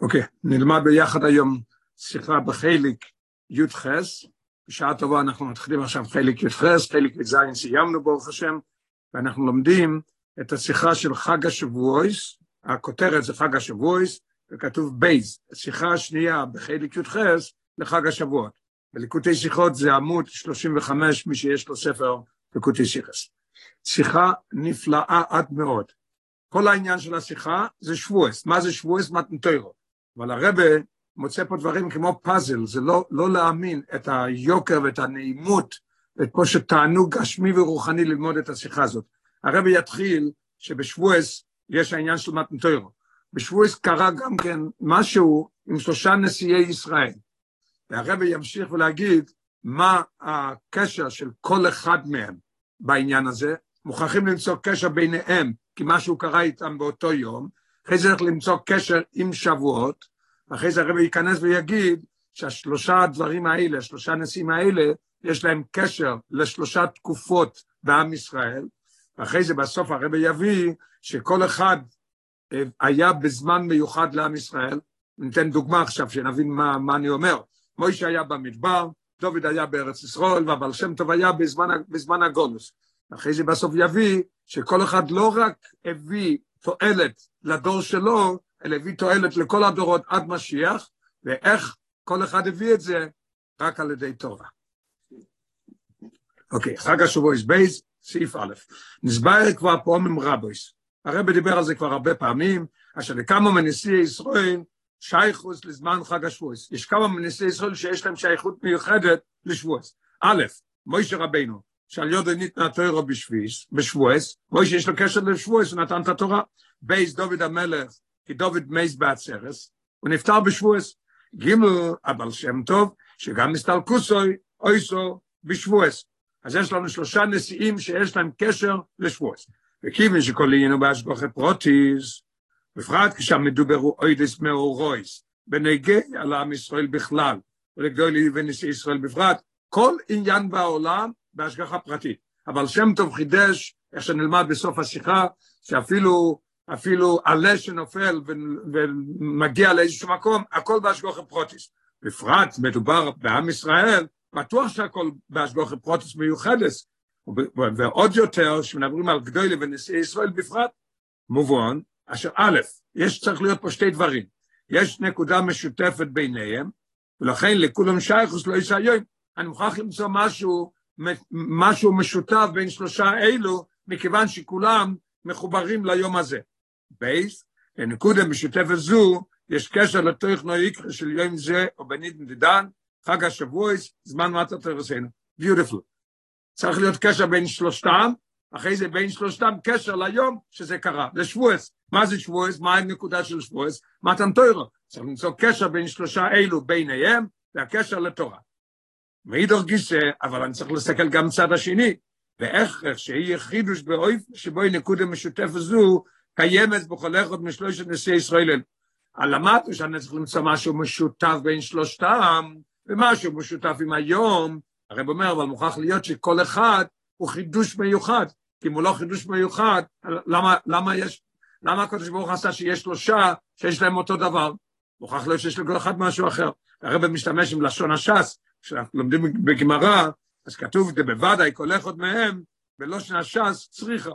אוקיי, נלמד ביחד היום שיחה בחלק י"ח, בשעה טובה אנחנו מתחילים עכשיו חלק י"ח, חלק י"ז סיימנו ברוך השם, ואנחנו לומדים את השיחה של חג השבועויס, הכותרת זה חג השבועויס, וכתוב בייז, השיחה השנייה בחלק י"ח לחג השבועות. בליקוטי שיחות זה עמוד 35, מי שיש לו ספר ליקוטי שיחס. שיחה נפלאה עד מאוד. כל העניין של השיחה זה שבועס. מה זה שבועס? מתנתוירו. אבל הרבה מוצא פה דברים כמו פאזל, זה לא, לא להאמין את היוקר ואת הנעימות, ואת פה שתענוג גשמי ורוחני ללמוד את השיחה הזאת. הרבה יתחיל שבשבועס יש העניין של מתנתוירו. בשבועס קרה גם כן משהו עם שלושה נשיאי ישראל. והרבה ימשיך ולהגיד מה הקשר של כל אחד מהם בעניין הזה. מוכרחים למצוא קשר ביניהם, כי משהו קרה איתם באותו יום, אחרי זה צריך למצוא קשר עם שבועות, ואחרי זה הרבי ייכנס ויגיד שהשלושה הדברים האלה, השלושה נשיאים האלה, יש להם קשר לשלושה תקופות בעם ישראל, ואחרי זה בסוף הרבי יביא שכל אחד אה, היה בזמן מיוחד לעם ישראל, ניתן דוגמה עכשיו שנבין מה, מה אני אומר. מוישה היה במדבר, דוד היה בארץ ישראל, והבעל שם טוב היה בזמן, בזמן הגולוס. אחרי זה בסוף יביא שכל אחד לא רק הביא תועלת לדור שלו, אלא הביא תועלת לכל הדורות עד משיח, ואיך כל אחד הביא את זה? רק על ידי תורה. אוקיי, חג השבועס בייס, סעיף א', נסבר כבר פעמים רבויס. הרב דיבר על זה כבר הרבה פעמים, אשר לכמה מנשיאי ישראל שייכוס לזמן חג השבועס. יש כמה מנשיאי ישראל שיש להם שייכות מיוחדת לשבועס. א', מוישה רבינו, שעל יודו ניתנה תוירו בשביס, בשבועס, מוישה יש לו קשר לשבועס, הוא נתן את התורה. בייס דוד המלך, כי דוד מייס בעצרס, הוא נפטר בשבועס. ג' הבעל שם טוב, שגם הסתלקוסוי הויסו, בשבועס. אז יש לנו שלושה נשיאים שיש להם קשר לשבועס. וכיוון שכל עניינו בהשגוחי פרוטיס, בפרט כשהמדובר אודות מאורעות, בנוגע לעם ישראל בכלל, ולגדולי ונשיא ישראל בפרט, כל עניין בעולם בהשגחה פרטית. הבעל שם טוב חידש, איך שנלמד בסוף השיחה, שאפילו אפילו עלה שנופל ומגיע לאיזשהו מקום, הכל בהשגחה פרטית. בפרט מדובר בעם ישראל, בטוח שהכל בהשגחה פרטית מיוחדת, ועוד יותר, כשמדברים על גדולי ונשיאי ישראל בפרט, מובן, אשר א', יש צריך להיות פה שתי דברים. יש נקודה משותפת ביניהם, ולכן לכולם שייכוס לא יש היום. אני מוכרח למצוא משהו, משהו משותף בין שלושה אלו, מכיוון שכולם מחוברים ליום הזה. בייס, לנקודה משותפת זו, יש קשר לתוך נויקר של יום זה, או בנית מדידן, חג השבועס, זמן מעטת תרסינו. ביוטיפול. צריך להיות קשר בין שלושתם, אחרי זה בין שלושתם קשר ליום שזה קרה, לשבועס. מה זה שבועס? מה הנקודה של שבועס? מתן תוירו. צריך למצוא קשר בין שלושה אלו ביניהם, והקשר לתורה. מאידור גיסא, אבל אני צריך להסתכל גם צד השני, ואיך שיהיה חידוש באויף שבו היא נקודה משותפת זו, קיימת בכל אחד משלושת נשיאי ישראל. למדנו שאני צריך למצוא משהו משותף בין שלושתם, ומשהו משותף עם היום, הרב אומר, אבל מוכרח להיות שכל אחד הוא חידוש מיוחד, כי אם הוא לא חידוש מיוחד, למה, למה יש, למה הקדוש ברוך עשה שיש שלושה שיש להם אותו דבר? מוכרח להיות שיש לכל אחד משהו אחר. הרב משתמש עם לשון הש"ס, כשאנחנו לומדים בגמרא, אז כתוב, זה בוודאי כל אחד מהם, בלושן הש"ס צריכה.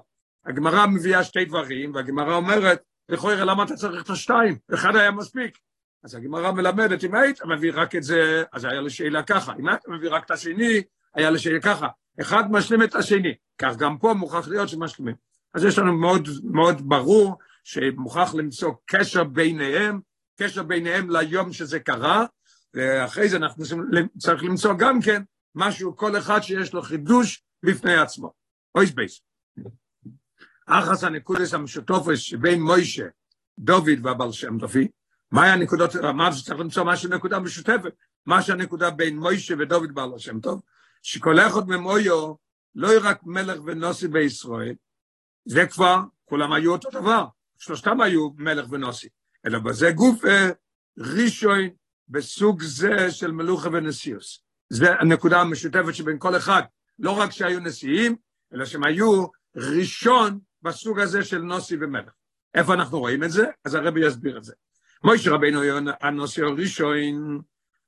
הגמרא מביאה שתי דברים, והגמרא אומרת, לכאורה למה אתה צריך את השתיים? אחד היה מספיק. אז הגמרא מלמדת, אם היית מביא רק את זה, אז היה לשאלה ככה, אם היית מביא רק את השני, היה לשאלה ככה. אחד משלים את השני, כך גם פה מוכרח להיות שמשלימים. אז יש לנו מאוד מאוד ברור שמוכרח למצוא קשר ביניהם, קשר ביניהם ליום שזה קרה, ואחרי זה אנחנו צריך למצוא גם כן משהו, כל אחד שיש לו חידוש בפני עצמו. אויס בייס. אחס הנקודס המשותפס שבין מוישה, דוד והבל שם טובי, מהי הנקודות, אמרתי שצריך למצוא משהו נקודה משותפת, מה שהנקודה בין מוישה ודוד בעל השם טוב, שכל אחד ממויו לא רק מלך ונוסי בישראל, זה כבר, כולם היו אותו דבר, שלושתם היו מלך ונוסי, אלא בזה גוף ראשון בסוג זה של מלוכה ונשיאוס. זה הנקודה המשותפת שבין כל אחד, לא רק שהיו נשיאים, אלא שהם היו ראשון בסוג הזה של נוסי ומלך. איפה אנחנו רואים את זה? אז הרבי יסביר את זה. מוישה רבינו הנושא הראשון,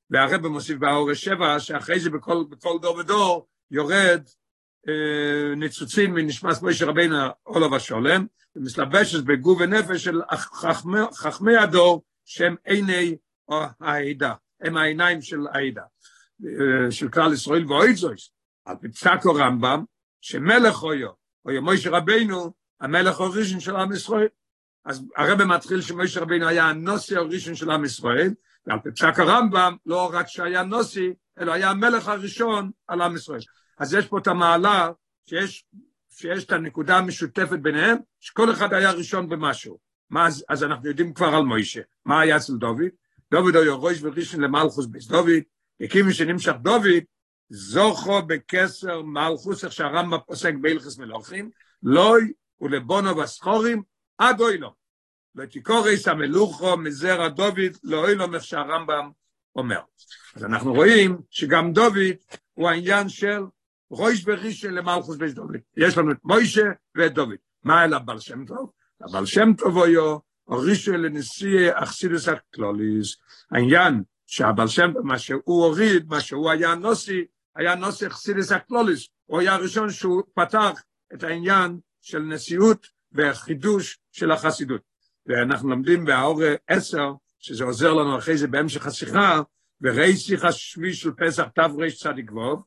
והרב מוסיף באורש שבע, שאחרי זה בכל, בכל דור ודור יורד אה, ניצוצים מנשמס מוישה רבינו עולו ושולם, ומסלבשת בגוף ונפש של חכמי, חכמי הדור, שהם עיני העדה, הם העיניים של העדה, אה, של כלל ישראל ואוי זויס, על פי פסק רמב"ם, שמלך אויו, אויו מוישה רבינו, המלך הראשון של עם ישראל. אז הרב מתחיל שמוישה רבינו היה הנוסי הראשון של עם ישראל, ועל פי פסק הרמב"ם, לא רק שהיה נוסי, אלא היה המלך הראשון על עם ישראל. אז יש פה את המעלה שיש, שיש את הנקודה המשותפת ביניהם, שכל אחד היה ראשון במשהו. מה, אז, אז אנחנו יודעים כבר על מוישה. מה היה אצל דוד? דוד היה ראש וראשון למלכוס ביס דוד, הקים שנמשך דוד, זוכו בקסר מלכוס, איך שהרמב"ם פוסק בהלכס מלוכים, לוי ולבונו בסחורים, עד אוי לו. ותיקורס המלוכו מזרע דוד, לא אוי לו, איך שהרמב"ם אומר. אז אנחנו רואים שגם דוד הוא העניין של ראש וראשון למלכוס בית דוד. יש לנו את מוישה ואת דוד. מה אל הבעל שם טוב? הבעל שם טוב הוא הורישו לנשיא אכסידוס הקלוליס. העניין שהבעל שם מה שהוא הוריד, מה שהוא היה נוסי, היה נוסי אכסידוס הקלוליס. הוא היה הראשון שהוא פתח את העניין של נשיאות וחידוש של החסידות. ואנחנו לומדים באור עשר, שזה עוזר לנו אחרי זה בהמשך השיחה, וראי שיחה שבי של פסח ווב,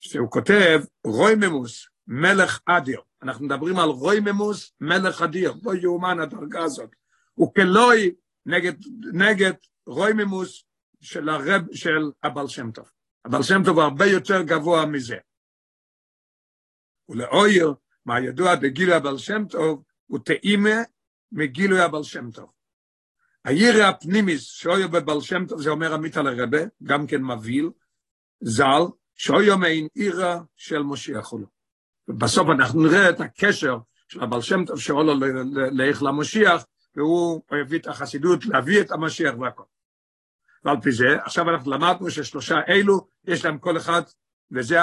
שהוא כותב רויממוס, מלך אדיר. אנחנו מדברים על רויממוס, מלך אדיר. לא יאומן הדרגה הזאת. הוא כלוי נגד, נגד רויממוס של הרב, של הבעל שם טוב. הבעל שם טוב הוא הרבה יותר גבוה מזה. ולאויר, מה ידוע בגילוי הבעל שם טוב, הוא טעימה מגילוי הבעל שם טוב. הירא הפנימיס שאויר בבעל שם טוב, זה אומר עמית על הרבה, גם כן מבהיל, ז"ל, שאויר מעין עירה של משיח חולו. ובסוף אנחנו נראה את הקשר של הבעל שם טוב שאולו לאיך למשיח, והוא הביא את החסידות להביא את המשיח והכל. ועל פי זה, עכשיו אנחנו למדנו ששלושה אלו, יש להם כל אחד, וזה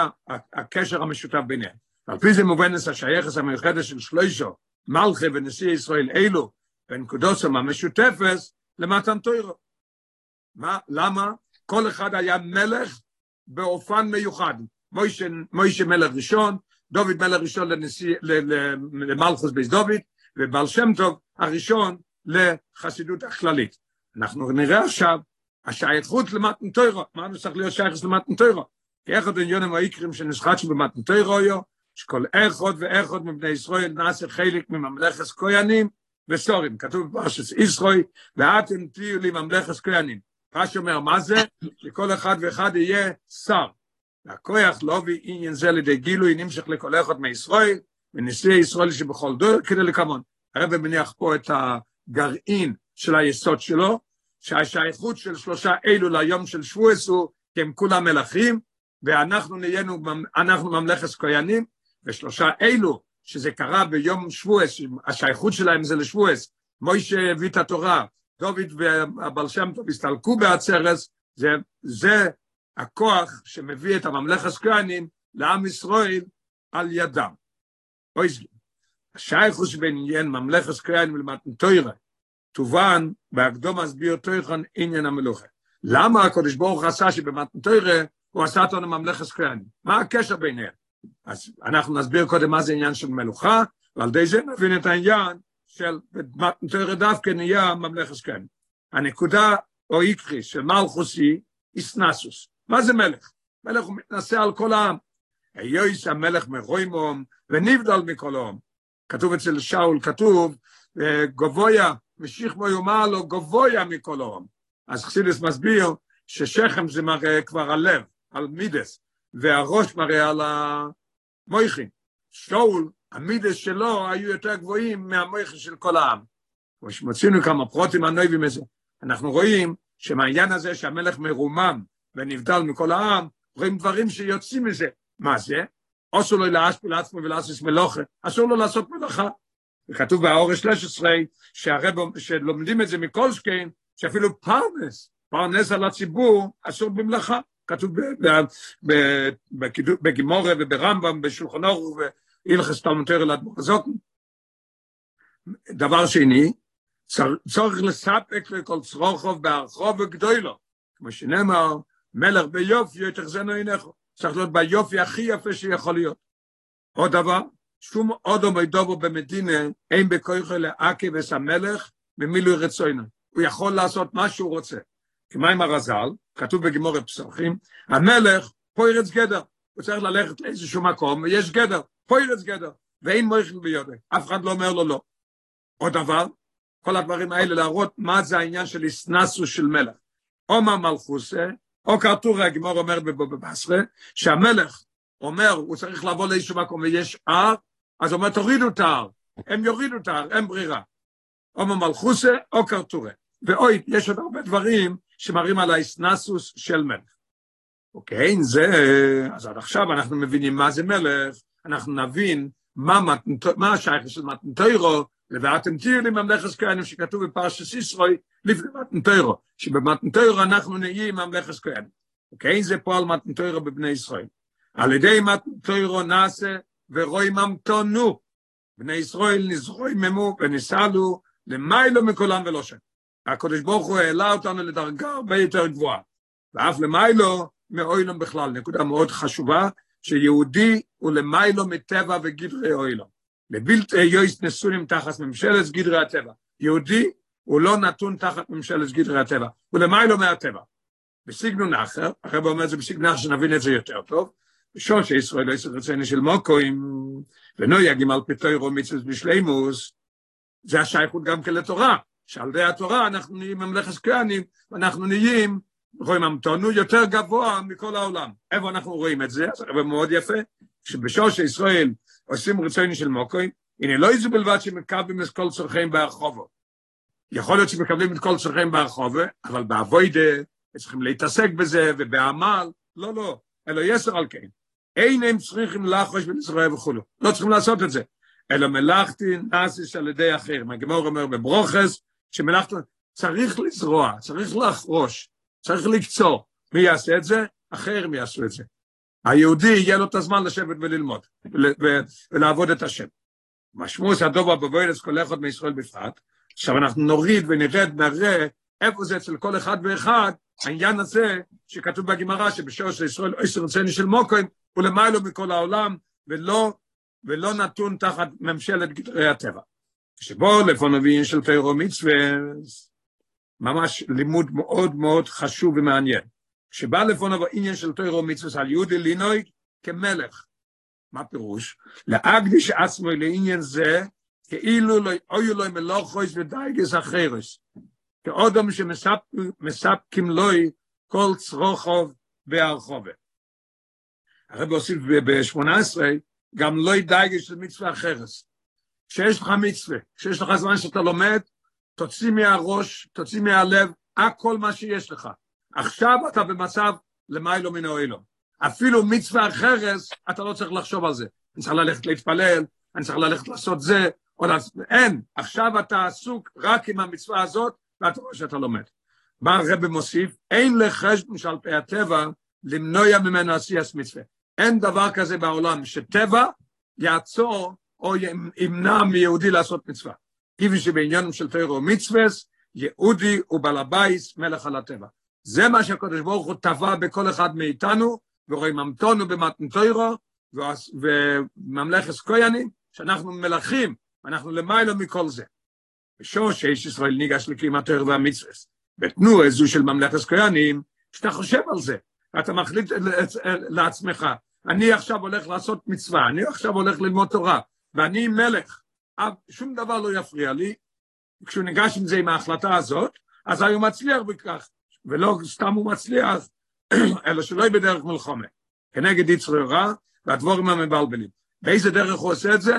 הקשר המשותף ביניהם. על פי זה מובנס השייכס המיוחדת של שלוישו, מלכי ונשיא ישראל אלו, בנקודוסם המשותפת למתן תוירו. מה, למה? כל אחד היה מלך באופן מיוחד. מוישה מלך ראשון, דוד מלך ראשון לנשיא, למלכוס בייס דוד, ובעל שם טוב הראשון לחסידות הכללית. אנחנו נראה עכשיו השייכות למתן תוירו, מה צריך להיות שייכות למתן תוירו? כי עוד עניונים העיקרים שנסחט במתן תוירו יו, שכל אחד ואחד מבני ישראל נעשה חלק מממלכת כהנים וסורים. כתוב בפרשת ישראל, ואתם תהיו לי ממלכת כהנים. פרש אומר, מה זה? שכל אחד ואחד יהיה שר. והכוח לא הביא עניין זה לידי גילוי נמשך לכל אחד מישראל, ונשיאי ישראל שבכל דור כדי לקמון. הרב מניח פה את הגרעין של היסוד שלו, שהשייכות של שלושה אלו ליום של שבועס הוא, כי הם כולם מלכים, ואנחנו נהיינו, אנחנו ממלכת כהנים, ושלושה אלו, שזה קרה ביום שבועס, השייכות שלהם זה לשבועס, מוישה הביא את התורה, דוד והבל שם טוב הסתלקו בעצרת, זה, זה הכוח שמביא את הממלכת כהנים לעם ישראל על ידם. אויזגי, השייכות שבין עניין ממלכת כהנים למתן תוירה, תובן בהקדום מסביר תויכון עניין המלוכה. למה הקדוש ברוך עשה שבמתן תוירה הוא עשה אותנו ממלכת כהנים? מה הקשר ביניהם? אז אנחנו נסביר קודם מה זה עניין של מלוכה, ועל ידי זה נבין את העניין של מתנתר דווקא נהיה ממלכת כן. הנקודה או איקרי של מלכוסי, איסנסוס. מה זה מלך? מלך הוא מתנשא על כל העם. היויס המלך מרוימום ונבדל מכל העם. כתוב אצל שאול, כתוב, גבויה, משיך בו יאמר לו, גבויה מכל העם. אז חסידס מסביר ששכם זה מראה כבר הלב, על מידס. והראש מראה על המויכין. שאול, המידס שלו היו יותר גבוהים מהמויכין של כל העם. כמו שמוצאינו כמה פרוטים הנויבים מזה, אנחנו רואים שמעניין הזה שהמלך מרומם ונבדל מכל העם, רואים דברים שיוצאים מזה. מה זה? אסור לו להשפיל עצמו ולעשות מלוכה, אסור לו לעשות מלאכה. וכתוב באורש 13, שהרב, שלומדים את זה שכן, שאפילו פרנס, פרנס על הציבור, אסור במלאכה. כתוב בגימורה וברמב"ם, בשולחן אורך והלכס תלמוד תורה לאדמו"ר הזוקן. דבר שני, צורך לספק לכל צרוכוב בהרחוב וגדולו, כמו שנאמר, מלך ביופי יתחזנו עיניך, צריך להיות ביופי הכי יפה שיכול להיות. עוד דבר, שום עוד עומדובו במדינה, אין בכויכו לעכב את המלך ממילוי רצוינו. הוא יכול לעשות מה שהוא רוצה. כמה עם הרז"ל, כתוב בגמורת פסוחים, המלך פוירץ גדר, הוא צריך ללכת לאיזשהו מקום, ויש גדר, פוירץ גדר, ואין מויכל ביודו, אף אחד לא אומר לו לא. עוד דבר, כל הדברים האלה להראות מה זה העניין של איסנסוס של מלך. או מה מלכוסה, או כרטור הגמור אומר בבבסרה, שהמלך אומר, הוא צריך לבוא לאיזשהו מקום ויש הר, אז הוא אומר, תורידו את ההר, הם יורידו את ההר, אין ברירה. או מלכוסה או קרטורה. ואוי, יש עוד הרבה דברים שמראים על האיסנסוס של מלך. אוקיי, זה, אז עד עכשיו אנחנו מבינים מה זה מלך, אנחנו נבין מה, מה השייך של מתנתוירו, ואתם תהיו לי ממלכת כהנים שכתוב בפרשת סיסרוי לפני מתנתוירו, שבמתנתוירו אנחנו נהיים ממלכת כהנים. אוקיי, זה פה על מתנתוירו בבני ישראל. על ידי מתנתוירו נעשה ורואי ממתונו. בני ישראל נזרויממו וניסלו למיילו מכולם ולא שם. הקדוש ברוך הוא העלה אותנו לדרגה הרבה יותר גבוהה. ואף למיילו מאוילום בכלל, נקודה מאוד חשובה, שיהודי הוא למיילו מטבע וגדרי אוילום. לבלתי יויס נסונים תחת ממשלת גדרי הטבע. יהודי הוא לא נתון תחת ממשלת גדרי הטבע, הוא למיילו מהטבע. בסגנון אחר, הרב אומר את זה בסגנון אחר שנבין את זה יותר טוב, שוש ישראל לא יצטרך לציין של מוקוים, ונויגים על פתוירו מצווה בשלימוס, זה השייכות גם כן לתורה, שעל ידי התורה אנחנו נהיים ממלכת כהנים, ואנחנו נהיים, רואים המתונו יותר גבוה מכל העולם. איפה אנחנו רואים את זה? זה מאוד יפה, שבשוש ישראל עושים רצוני של מוקוים, הנה לא איזו בלבד שמקבלים את כל צורכיהם ברחובו. יכול להיות שמקבלים את כל צורכיהם ברחובו, אבל באבוידה, צריכים להתעסק בזה, ובעמל, לא, לא, אלא יסר על כן. אין הם צריכים לחוש ולזרוע וכולו. לא צריכים לעשות את זה. אלא מלאכתי נאסיס על ידי אחרים. הגמור אומר בברוכס, שמלאכתי צריך לזרוע, צריך לחרוש, צריך לקצור. מי יעשה את זה? אחרים יעשו את זה. היהודי יהיה לו את הזמן לשבת וללמוד, ולעבוד את השם. משמעוס הדובר בבוילס כל אחד מישראל בפרט, עכשיו אנחנו נוריד ונרד, נראה איפה זה אצל כל אחד ואחד, העניין הזה שכתוב בגמרא שבשור של ישראל עשר רצני של מוקוים הוא למיילו מכל העולם ולא, ולא נתון תחת ממשלת גדרי הטבע. שבו לפונובין של תירו מצווה, ממש לימוד מאוד מאוד חשוב ומעניין. שבא לפונו עניין של תירו מצווה על יהודי לינוי כמלך. מה פירוש? להקדיש עצמו לעניין זה כאילו לא אוי לו מלוכויס ודייגס אחרס. כאודם שמספקים לוי כל צרוכוב והרחובה. הרב הוסיף ב-18, גם לא ידאג של מצווה אחרת. כשיש לך מצווה, כשיש לך זמן שאתה לומד, תוציא מהראש, תוציא מהלב, הכל מה שיש לך. עכשיו אתה במצב למיילו מן האוילום. אפילו מצווה אחרת, אתה לא צריך לחשוב על זה. אני צריך ללכת להתפלל, אני צריך ללכת לעשות זה, או לעשות... אין, עכשיו אתה עסוק רק עם המצווה הזאת, ואתה רואה שאתה לומד. מה הרב מוסיף? אין לחשבון שעל פי הטבע למנוע ממנו עשיית מצווה. אין דבר כזה בעולם שטבע יעצור או ימנע מיהודי לעשות מצווה. כיוון שבעניינים של תוירו מצווס, יהודי הוא בעל הבייס, מלך על הטבע. זה מה שהקדוש ברוך הוא טבע בכל אחד מאיתנו, ורואים ממתונו במתנתוירו, וממלכת כהנים, שאנחנו מלכים, אנחנו למיילו מכל זה. בשור שיש ישראל ניגש לכלים התויר והמצווס. בתנועה זו של ממלכת כהנים, שאתה חושב על זה, ואתה מחליט לעצמך, אני עכשיו הולך לעשות מצווה, אני עכשיו הולך ללמוד תורה, ואני מלך, שום דבר לא יפריע לי, כשהוא ניגש עם זה עם ההחלטה הזאת, אז הוא מצליח בכך, ולא סתם הוא מצליח, אלא שלא יהיה בדרך מלחומה, כנגד יצרי רע והדבורים המבלבלים. באיזה דרך הוא עושה את זה?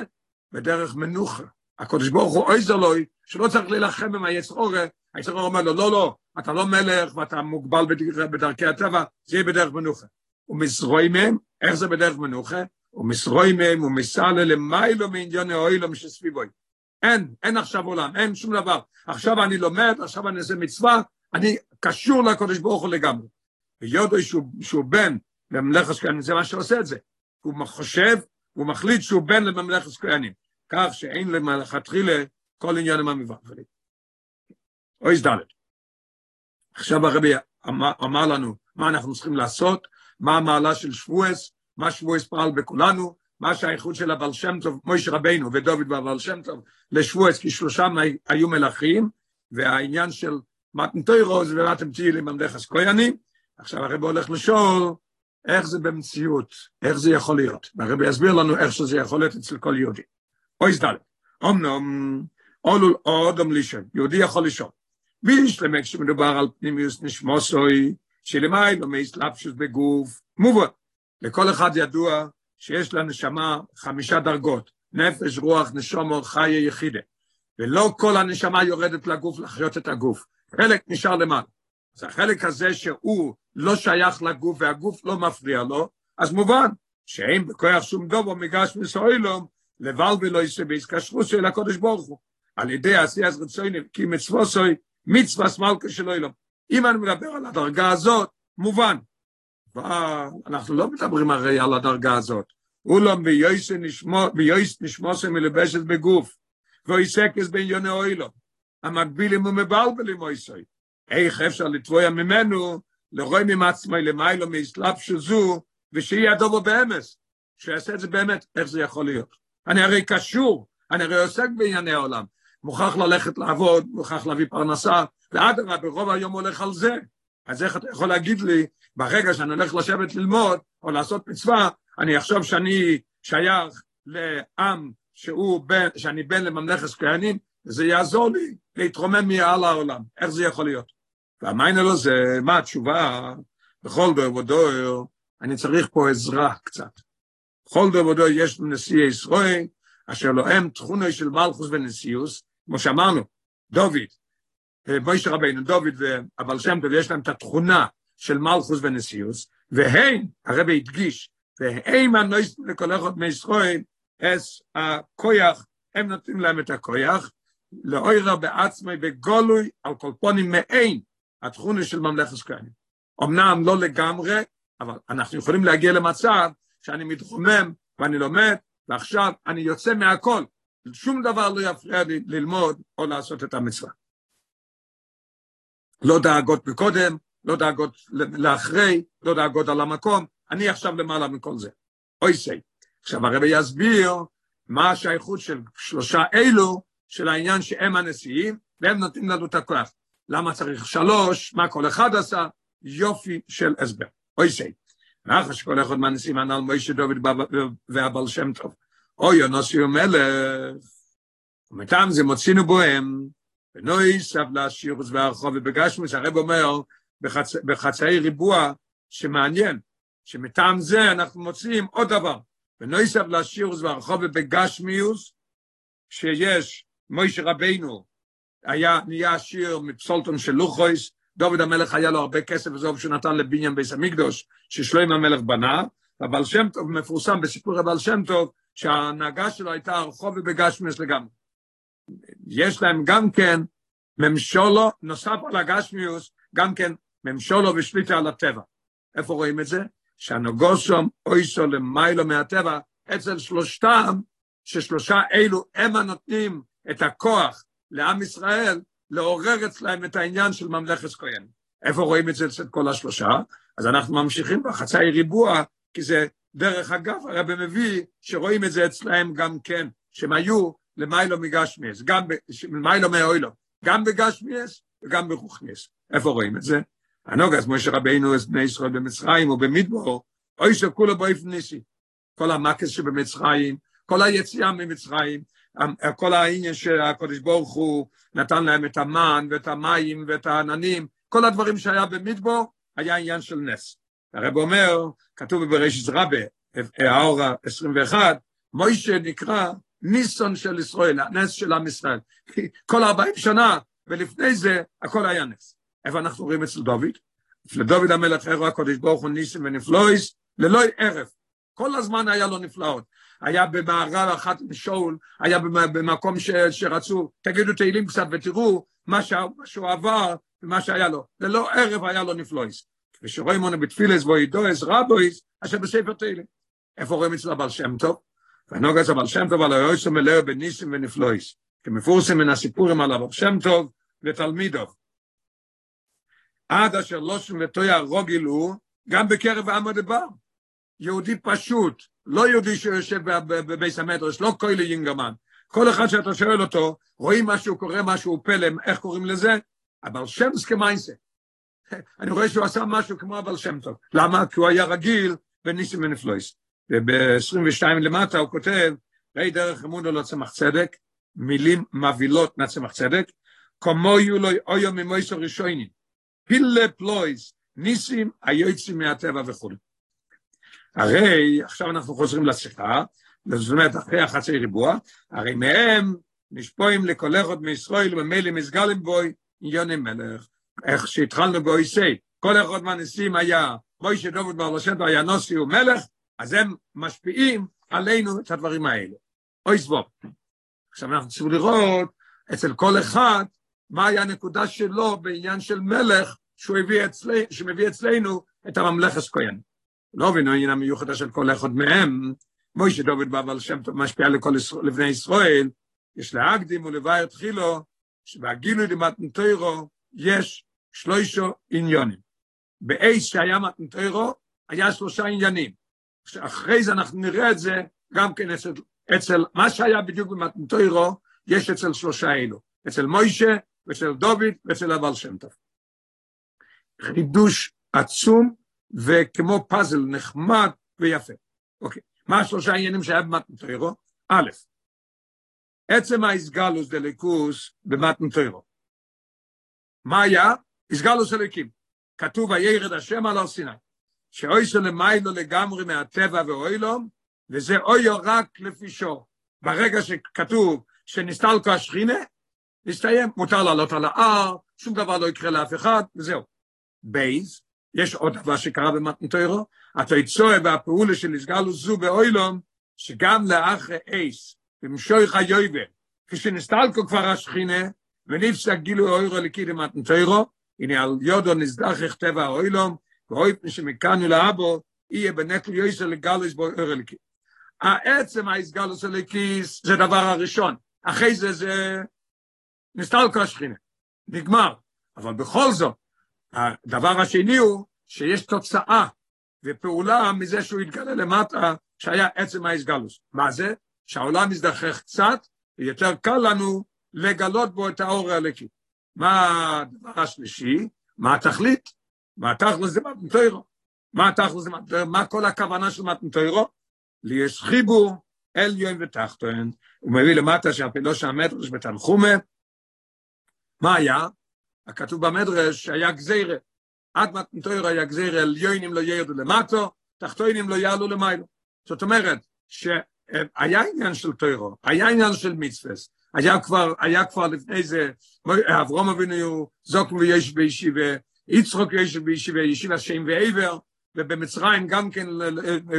בדרך מנוחה. הקדוש ברוך הוא עזר לו, שלא צריך להילחם עם היצר אורה, היצר אורה אומר לו, לא, לא, אתה לא מלך ואתה מוגבל בדרכי הטבע, זה יהיה בדרך מנוחה. ומסרוי מהם, איך זה בדרך מנוחה? ומסרוי מהם ומסעלה למיילו מעניין האוילום שסביבוי. אין, אין עכשיו עולם, אין שום דבר. עכשיו אני לומד, עכשיו אני עושה מצווה, אני קשור לקדוש ברוך הוא לגמרי. ויודו שהוא, שהוא בן לממלכת כהנים, זה מה שעושה את זה. הוא חושב, הוא מחליט שהוא בן לממלכת כהנים. כך שאין למלכתחילה כל עניין עם המבחרים. אוי סדלת. עכשיו הרבי אמר, אמר לנו מה אנחנו צריכים לעשות, מה המעלה של שבועס, מה שבועס פעל בכולנו, מה שהאיחוד של הבעל שם טוב, מויש רבנו ודוד והבעל שם טוב, לשבועס, כי שלושם היו מלכים, והעניין של מתנתוירו זה ומתן תהילים עמדך כהנים, עכשיו הרבי הולך לשאול איך זה במציאות, איך זה יכול להיות, והרבי יסביר לנו איך שזה יכול להיות אצל כל יהודי. אוי סדלת, אמנם, אולול אודם לישון, יהודי יכול לשאול. בישלמק שמדובר על פנימיוס נשמוסוי, שלמי לא מאסלאפשוס בגוף, מובן. לכל אחד ידוע שיש לנשמה חמישה דרגות, נפש, רוח, נשומו, חיי יחידה. ולא כל הנשמה יורדת לגוף לחיות את הגוף. חלק נשאר למעלה. אז החלק הזה שהוא לא שייך לגוף והגוף לא מפריע לו, אז מובן שאין בכוח שום דובו מגש מסוילום, לבל ולא יישא בהתקשרות של הקודש ברוך הוא. על ידי עשיית רצוני כי מצווסוי מצווה סמלכה של אילום. אם אני מדבר על הדרגה הזאת, מובן. אנחנו לא מדברים הרי על הדרגה הזאת. אולם ביועס נשמוסם מלבשת בגוף, ואיסקס בענייני אוילו, המקבילים ומבלבלים אויסוי. איך אפשר לתבוע ממנו, לרוי ממצמי למיילו מאסלאפ שזו, ושיהיה הדובו באמס, שיעשה את זה באמת, איך זה יכול להיות? אני הרי קשור, אני הרי עוסק בענייני העולם, מוכרח ללכת לעבוד, מוכרח להביא פרנסה, ואדרבה, ברוב היום הולך על זה. אז איך אתה יכול להגיד לי, ברגע שאני הולך לשבת ללמוד, או לעשות מצווה, אני אחשוב שאני שייך לעם שהוא בן, שאני בן לממלכת כהנים, זה יעזור לי להתרומם מעל העולם. איך זה יכול להיות? והמיינה לו זה, מה התשובה? בכל דור ודור, אני צריך פה עזרה קצת. בכל דור ודור יש לנשיאי ישראל, אשר לו הם תכונו של מלכוס ונשיאוס, כמו שאמרנו, דוד, מוישה רבינו, דוד ואבל שם טוב, יש להם את התכונה של מלכוס ונשיאוס, והם, הרבי הדגיש, והם הנויסטים לכל אחד מישראל, אס הכויח, הם נותנים להם את הכויח, לאוירה בעצמי בגולוי על כל פונים מעין התכונה של ממלכת כהנים. אמנם לא לגמרי, אבל אנחנו יכולים להגיע למצב שאני מתרומם ואני לומד, ועכשיו אני יוצא מהכל, שום דבר לא יפריע לי ללמוד או לעשות את המצווה. לא דאגות מקודם, לא דאגות לאחרי, לא דאגות על המקום, אני עכשיו למעלה מכל זה. אוי סי. עכשיו הרבי יסביר מה השייכות של שלושה אלו של העניין שהם הנשיאים, והם נותנים לנו את הכוח. למה צריך שלוש, מה כל אחד עשה, יופי של הסבר. אוי סי. ואחר שכל אחד מהנשיאים על מוישה דוד והבעל שם טוב. אוי יונוסי ומלך, ומטעם זה מוצינו בוהם, ונוי סבלה שירוס והרחוב ובגשמוס, הרב אומר בחצ... בחצאי ריבוע שמעניין, שמטעם זה אנחנו מוצאים עוד דבר, ונוי סבלה שירוס והרחוב ובגשמיוס, שיש מוישה רבינו, היה נהיה עשיר מפסולטון של לוחויס, דוד המלך היה לו הרבה כסף וזוב שהוא נתן לבניין ביס המקדוש, ששלוים המלך בנה, והבעל שם טוב מפורסם בסיפור הבעל שם טוב, שההנהגה שלו הייתה הרחוב ובגשמיוס לגמרי. יש להם גם כן ממשולו, נוסף על הגשמיוס, גם כן ממשולו ושליטה על הטבע. איפה רואים את זה? שהנוגוסום אויסו למיילו מהטבע, אצל שלושתם, ששלושה אלו הם הנותנים את הכוח לעם ישראל, לעורר אצלהם את העניין של ממלכת כהן. איפה רואים את זה אצל כל השלושה? אז אנחנו ממשיכים בחצאי ריבוע, כי זה דרך אגב, הרב מביא שרואים את זה אצלהם גם כן, שהם היו למיילו מגשמיאס, גם למיילו מאוילו, גם בגשמיאס וגם ברוכניאס. איפה רואים את זה? הנוגס, משה רבינו, את בני ישראל במצרים ובמדבור, אוי שכולו באופן. כל המקס שבמצרים, כל היציאה ממצרים, כל העניין שהקדוש ברוך הוא נתן להם את המן ואת המים ואת העננים, כל הדברים שהיה במדבור, היה עניין של נס. הרב אומר, כתוב בבראשית רבה, האור ה-21, מוישה נקרא ניסון של ישראל, הנס של עם ישראל. כל 40 שנה, ולפני זה הכל היה נס. איפה אנחנו רואים אצל דוד? אצל דוד המלך ערו הקודש ברוך הוא ניסים ונפלויס, ללא ערב. כל הזמן היה לו נפלאות. היה במערב אחת עם שאול, היה במקום ש, שרצו, תגידו תהילים קצת ותראו מה, שהוא עבר ומה שהיה לו. ללא ערב היה לו נפלויס. ושרואים מונה בתפילס ואידויס רבויס, אשר בספר תהילים. איפה רואים אצל הבעל שם טוב? והנוגע זה הבעל שם טוב על היועץ המלא בניסים ונפלויס. כמפורסם מן הסיפורים על הבעל שם טוב, ותלמידו. עד אשר לא שם וטויה רוגיל הוא, גם בקרב העם הדבר. יהודי פשוט, לא יהודי שיושב בביס המדרש, לא קוילי יינגרמן. כל אחד שאתה שואל אותו, רואים משהו, קורה משהו, פלם, איך קוראים לזה? אבל שם סכמיינסה. אני רואה שהוא עשה משהו כמו אבל שם טוב. למה? כי הוא היה רגיל בניסים ונפלויס. וב-22 למטה הוא כותב, ראי דרך אמונו לא צמח צדק, מילים מבהילות מהצמח צדק, כמו יהיו לו אויו ממויסו ראשונים, פילה פלויס, ניסים היועצים מהטבע וכו'. הרי, עכשיו אנחנו חוזרים לשיחה, זאת אומרת, אחרי החצי ריבוע, הרי מהם נשפועים אחד מישראל וממילא מסגלים בוי עניוני מלך. איך שהתחלנו באויסי, כל אחד מהנשיאים היה, מוישה דוד בר לשם היה נוסי ומלך, אז הם משפיעים עלינו את הדברים האלה. אוי סבוב. עכשיו אנחנו צריכים לראות אצל כל אחד מה היה הנקודה שלו בעניין של מלך שהוא הביא אצלי, שמביא אצלנו את הממלכת כהן. לא הבינו העניין המיוחדה של כל אחד מהם, מוישה דוד בעל שם טוב משפיע לכל לבני ישראל, יש להקדים ולבאר תחילו, שבהגילוי למתנתוירו יש שלושה עניונים. באייס שהיה מתנתוירו, היה שלושה עניינים. אחרי זה אנחנו נראה את זה גם כן אצל, אצל מה שהיה בדיוק במתנתוירו, יש אצל שלושה אלו. אצל מוישה, ואצל דוד, ואצל הבעל שם טוב. חידוש עצום, וכמו פאזל נחמד ויפה. אוקיי, מה השלושה עניינים שהיה במתנתוירו? א', עצם האיסגלוס דליקוס במתנתוירו. מה היה? איסגלוס אליקים. כתוב וירד השם על הר סיני. שאויסו למיילו לגמרי מהטבע ואוילום, וזה אויו רק לפי שור. ברגע שכתוב שנסתלקו השכינה, נסתיים, מותר לעלות על ההר, שום דבר לא יקרה לאף אחד, וזהו. בייז, יש עוד דבר שקרה במתנתוירו, התויצואה והפעולה של הסגלו זו באוילום, שגם לאחרי אייס, במשויך היובל, כשנסתלקו כבר השכינה, ונפסק גילו אוירו לקיד במתנתוירו, הנה על יודו נזדחך טבע האוילום, ואויפן שמכאנו לאבו, יהיה בנקל יויסר לגלוס בו אוירו לקיד. העצם ההסגלוס הליקיס זה דבר הראשון, אחרי זה זה נסתלקו השכינה, נגמר. אבל בכל זאת, הדבר השני הוא שיש תוצאה ופעולה מזה שהוא התגלה למטה, שהיה עצם ההסגלוס. מה זה? שהעולם מזדחך קצת, ויותר קל לנו לגלות בו את האור הלקי. מה הדבר השלישי? מה התכלית? מה התכלית זה מתנתוירו? מה התכלית זה מתנתוירו? מה כל הכוונה של מתנתוירו? ליש חיבור עליון ותחתון. הוא מביא למטה שהפילוש המדרש בתנחומה. מה היה? הכתוב במדרש שהיה גזירה. עד מתנתוירו היה גזירה עליונים לא ירדו למטו, תחתונים לא יעלו למיילו. זאת אומרת, שהיה עניין של תוירו, היה עניין של מצווס, היה כבר, היה כבר לפני זה, אברום אבינו זוק ויש בישיבה, יצחוק יש בישיבה, ישיבה שם ועבר, ובמצרים גם כן,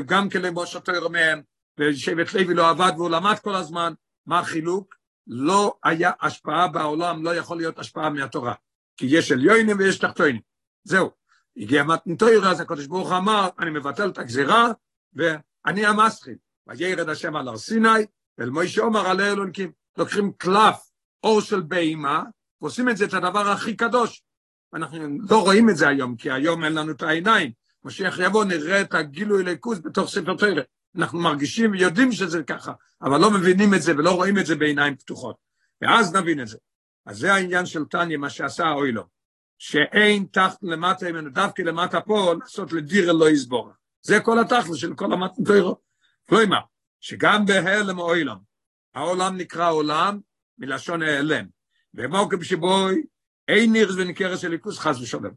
גם כן למשה תוירו מהם, ושבט לוי לא עבד והוא למד כל הזמן, מה החילוק? לא היה השפעה בעולם, לא יכול להיות השפעה מהתורה. כי יש עליונים ויש תחתונים. זהו. הגיע מתנתוירה, אז הקדוש ברוך אמר, אני מבטל את הגזירה, ואני המסחיל. וירד השם על הר סיני, ואל מוישה אומר עלי אלונקים. לוקחים קלף, אור של בהימה, ועושים את זה את הדבר הכי קדוש. אנחנו לא רואים את זה היום, כי היום אין לנו את העיניים. משיח יבוא, נראה את הגילוי ליכוז בתוך ספר תרא. אנחנו מרגישים ויודעים שזה ככה, אבל לא מבינים את זה ולא רואים את זה בעיניים פתוחות. ואז נבין את זה. אז זה העניין של טניה, מה שעשה האוילו. שאין תחת למטה ממנו, דווקא למטה פה, לעשות לדירה לא יסבור. זה כל התכלס של כל המתנתוירו. כלומר, שגם בהלם אוילם, העולם נקרא עולם מלשון ההלם. ומוקם שבוי, אין נירס וניכרס של ליכוס חס ושלום.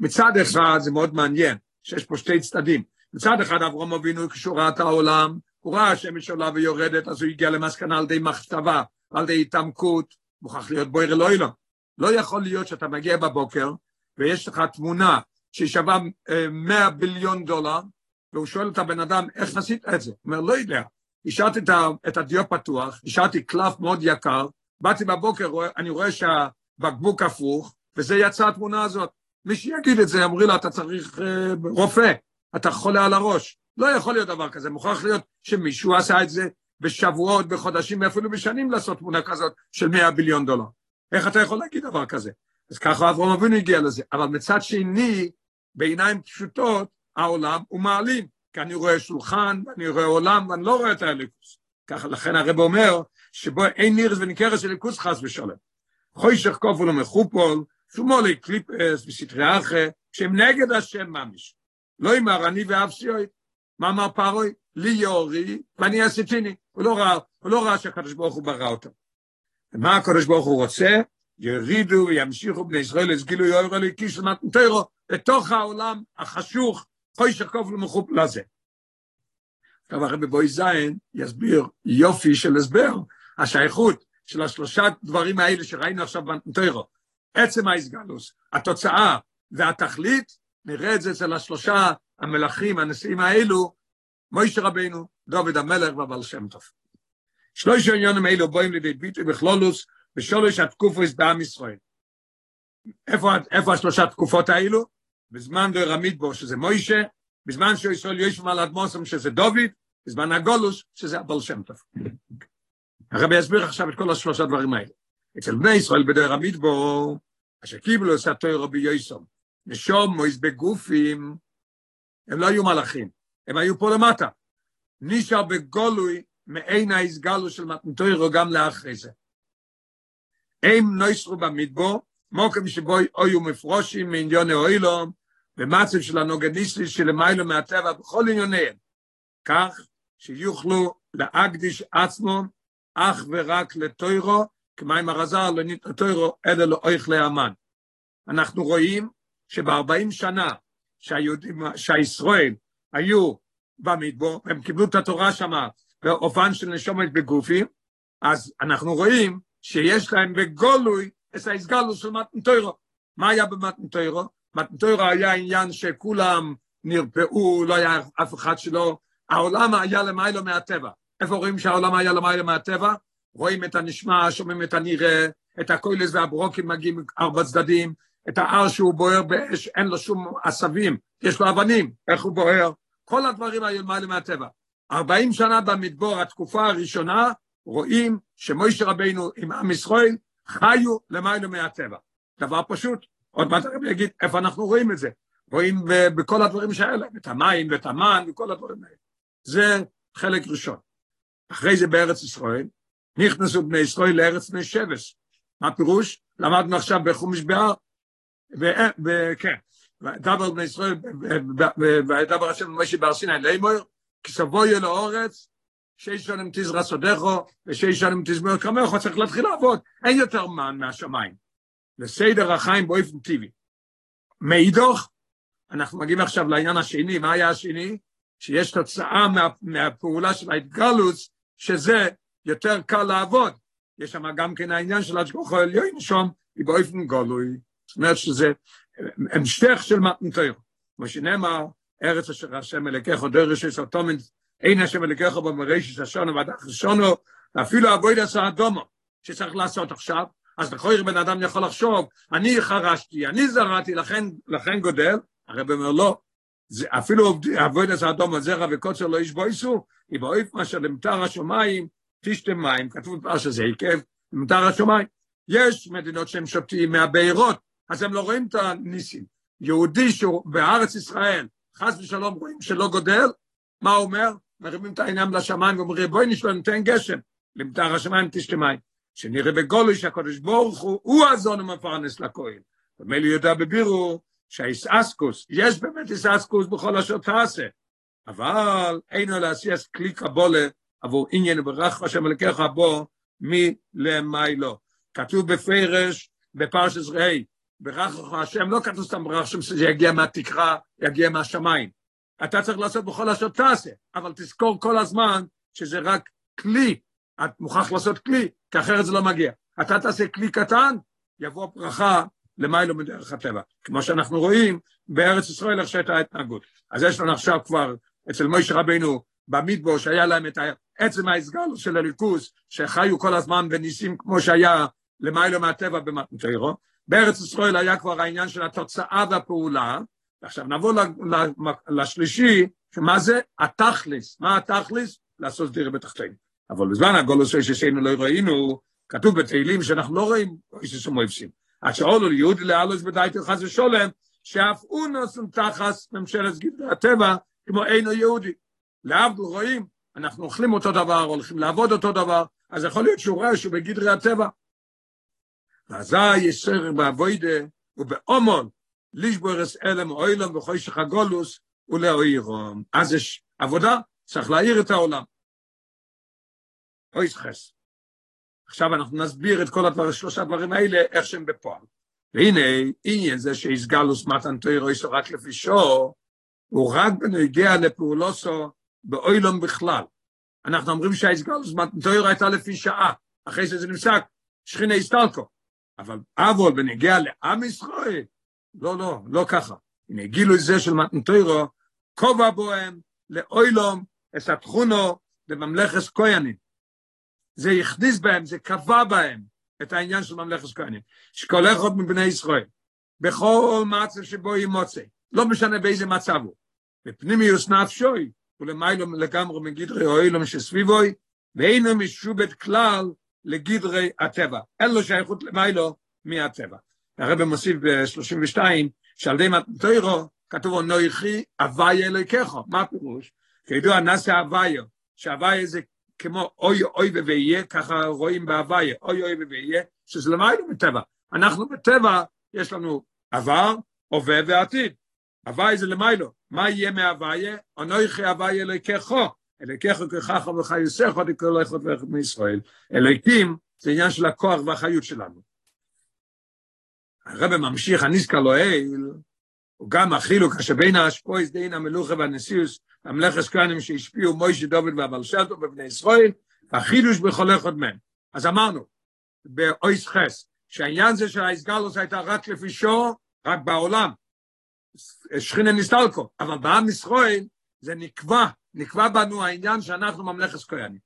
מצד אחד זה מאוד מעניין, שיש פה שתי צדדים. מצד אחד אברום אבינו כשהוא ראה את העולם, הוא ראה השמש עולה ויורדת, אז הוא הגיע למסקנה על די מחשבה, על די התעמקות, מוכרח להיות בויר אלוהילום. לא יכול להיות שאתה מגיע בבוקר, ויש לך תמונה שהיא שווה 100 ביליון דולר, והוא שואל את הבן אדם, איך עשית את זה? הוא אומר, לא יודע. השארתי את הדיו פתוח, השארתי קלף מאוד יקר, באתי בבוקר, אני רואה שהבקבוק הפוך, וזה יצא התמונה הזאת. מי שיגיד את זה, אמרי לו, אתה צריך uh, רופא, אתה חולה על הראש. לא יכול להיות דבר כזה, מוכרח להיות שמישהו עשה את זה בשבועות, בחודשים, ואפילו בשנים לעשות תמונה כזאת של 100 ביליון דולר. איך אתה יכול להגיד דבר כזה? אז ככה אברהם אבינו הגיע לזה. אבל מצד שני, בעיניים פשוטות, העולם הוא מעלים. כי אני רואה שולחן, ואני רואה עולם, ואני לא רואה את האליקוס. ככה, לכן הרב אומר, שבו אין נירס וניכרס אליקוס חס ושלם. חוישך כופל ומחופול, שומולי קליפס וסטרי אחרי, שהם נגד השם ממש. לא אמר אני ואף סיוי. מה אמר פרוי? לי יורי, ואני עשיתיני. הוא לא ראה, הוא לא ראה שהקדוש ברוך הוא ברא אותו. ומה הקדוש ברוך הוא רוצה? ירידו וימשיכו בני ישראל לסגילו יאור אליקי של מתנתרו, לתוך העולם החשוך, חוישך כופל ומחופול הזה. עכשיו הרבי בוי זין יסביר יופי של הסבר, השייכות של השלושה דברים האלה שראינו עכשיו בנטוירו, עצם ההסגלוס, התוצאה והתכלית, נראה את זה אצל השלושה המלכים, הנשיאים האלו, מוישה רבינו, דוד המלך ובעל שם טוב. שלוש העניונים האלו בואים לידי ביטוי בכלולוס, בשלוש התקופות בעם ישראל. איפה, איפה השלושה תקופות האלו? בזמן דרמית בו, שזה מוישה, בזמן שישראל יושב על אדמוסם, שזה דוד, בזמן הגולוס, שזה הבעל שם טוב. הרבי יסביר עכשיו את כל השלושה דברים האלה. אצל בני ישראל בדרך המדבור, אשר קיבלו את התוירו ביוסום, נשום מויס בגופים, הם לא היו מלאכים, הם היו פה למטה. נשאר בגולוי מעין ההסגלו של מתנתוירו גם לאחרי זה. הם נויסרו במדבור, מוקם שבו היו מפרושים מעניון האוילום, במצב של הנוגניסטי שלמיילו מהטבע בכל עניוניהם, כך שיוכלו להקדיש עצמם אך ורק לטוירו, כמים הרזר לא ניתן טוירו, אלא לאויך לאמן. אנחנו רואים שב-40 שנה שהיהודים, שהישראל היו במדבור, הם קיבלו את התורה שם באופן של נשומת בגופים, אז אנחנו רואים שיש להם בגולוי את ההסגלות של מתנתוירו. מה היה במתנתוירו? מתנתוירו היה עניין שכולם נרפאו, לא היה אף אחד שלא, העולם היה למיילו מהטבע. איפה רואים שהעולם היה למיילו מהטבע? רואים את הנשמע, שומעים את הנראה, את הקוילס והברוקים מגיעים ארבע צדדים, את ההר שהוא בוער באש, אין לו שום עשבים, יש לו אבנים, איך הוא בוער, כל הדברים למעלה מהטבע. ארבעים שנה במדבור, התקופה הראשונה, רואים שמוישה רבינו עם עם ישראל חיו למעלה מהטבע. דבר פשוט, עוד מעט הרבי יגיד איפה אנחנו רואים את זה. רואים בכל הדברים שהאלה, את המים ואת המן וכל הדברים האלה. זה חלק ראשון. אחרי זה בארץ ישראל, נכנסו בני ישראל לארץ בני שבש. מה הפירוש? למדנו עכשיו בחומש בהר, וכן, דבר בני ישראל, ודבר השם משה בר סיני לאמור, כי סבוי אל האורץ, שש שנים תזרע סודךו, ושש שנים תזמור כמוך, צריך להתחיל לעבוד, אין יותר מן מהשמיים. לסדר החיים באופן טבעי. מאידוך, אנחנו מגיעים עכשיו לעניין השני, מה היה השני? שיש תוצאה מה, מהפעולה של ההתגלוץ, שזה יותר קל לעבוד. יש שם גם כן העניין של השגוחו עליון שם, היא באופן גלוי. אומרת שזה המשך של מתנתר. כמו שנאמר, ארץ אשר השם אלוקיך דרש יש אטומן, אין השם אלוקיך במרשת השונו ועדך שונו, ואפילו אבויד עשה אדומו, שצריך לעשות עכשיו, אז לכוי בן אדם יכול לחשוב, אני חרשתי, אני זרעתי, לכן, לכן גודל, הרב אומר לא, זה אפילו אבויד עשה אדומו, זרע וקוצר לא ישבויסו, יבואיף מה שלמטר השמיים, תשתם מים, כתוב בפרשה זה עקב, למטר השמיים. יש מדינות שהם שותים מהבארות, אז הם לא רואים את הניסים. יהודי שהוא בארץ ישראל, חס ושלום רואים שלא גודל, מה הוא אומר? מרימים את העיניים לשמיים ואומרים, בואי נשלו, ניתן גשם, למטר השמיים תשתה מים. שנראה בגולוי שהקדוש ברוך הוא, הוא הזון המפרנס לכהן. ומילא יודע בבירו שהאיסאסקוס, יש באמת איסאסקוס בכל אשר תעשה, אבל לו לעשיית כלי קבולה עבור עניין ברך השם אלוקיך בו מלמיילו. כתוב בפרש, בפרשת ראי, ברך השם, לא כתוב סתם ברך השם שזה יגיע מהתקרה, יגיע מהשמיים. אתה צריך לעשות בכל אשר תעשה, אבל תזכור כל הזמן שזה רק כלי, את מוכרח לעשות כלי, כי אחרת זה לא מגיע. אתה תעשה כלי קטן, יבוא ברכה למיילו מדרך הטבע. כמו שאנחנו רואים בארץ ישראל איך שהייתה ההתנהגות. אז יש לנו עכשיו כבר אצל מוישה רבינו במדבור שהיה להם את עצם ההסגל של הליכוס, שחיו כל הזמן בניסים כמו שהיה למיילו מהטבע במתנתרו. בארץ ישראל היה כבר העניין של התוצאה והפעולה, ועכשיו נבוא לשלישי, שמה זה? התכלס. מה התכלס? לעשות דירה בתחתינו. אבל בזמן הגולוס ששיינו לא ראינו, כתוב בתהילים שאנחנו לא רואים איזה סמויפסים. עד שאולו ליהודי לאלוס בדייטו חס ושולם, שאף הוא נוסן תחס ממשלת גדרי הטבע, כמו אינו יהודי. להבדל רואים, אנחנו אוכלים אותו דבר, הולכים לעבוד אותו דבר, אז יכול להיות שהוא רואה שהוא בגדרי הטבע. ואזי יסר באבוידה ובאומון, לישבורס אלם אוילום וחוישך הגולוס ולאוירום. אז יש עבודה, צריך להעיר את העולם. אוי סחס. עכשיו אנחנו נסביר את כל הדבר, שלושה דברים האלה, איך שהם בפועל. והנה, עניין זה שיסגלוס מתן תוירו איסו רק לפי שור, הוא רק בנגיע לפעולוסו באוילום בכלל. אנחנו אומרים שהאיסגלוס מתן תוירו הייתה לפי שעה, אחרי שזה נמסק, שכינה הסתלקו. אבל אבול בנגיע לעם ישראל, לא, לא, לא ככה. הנה, גילוי זה של מתן תוירו, כובע בוהם, לאוילום, אסתחונו, לממלכס כהנים. זה הכניס בהם, זה קבע בהם את העניין של ממלכת כהנים. שכל אחד מבני ישראל, בכל מצב שבו ימוצא, לא משנה באיזה מצב הוא, בפנימיוס נפשוי, ולמיילו לגמרי מגדרי אוילום שסביבוי, ואינו משובד כלל לגדרי הטבע. אין לו שייכות למיילו מהטבע. הרב מוסיף ב-32, שעל די מתוירו, כתוב נויכי הוויה אלוהיכך. מה הפירוש? כידוע נעשה הוויה, שהוויה זה כמו אוי אוי ויהיה, ככה רואים בהוויה, אוי אוי ויהיה, שזה למעלה בטבע. אנחנו בטבע, יש לנו עבר, הווה ועתיד. הוויה זה למיילו. מה יהיה מהוויה? אנוכי הוויה אלוהיכךו. אלוהיכךו ככך וחיוסך עוד כל אחד ואחד מישראל. אלוהיקים זה עניין של הכוח והחיות שלנו. הרב ממשיך, הניסקה לא אל, הוא גם החילוק שבין האשפויס דין המלוכה והנשיאוס המלכס כהנים שהשפיעו מוישה דוד והבל שלטו בבני ישראל, החידוש בכל אחד מהם. אז אמרנו, באויס חס, שהעניין זה שהאיסגלוס הייתה רק לפי שור, רק בעולם, שכינה נסתלקו, אבל בעם ישראל זה נקבע, נקבע בנו העניין שאנחנו ממלכס כהנים.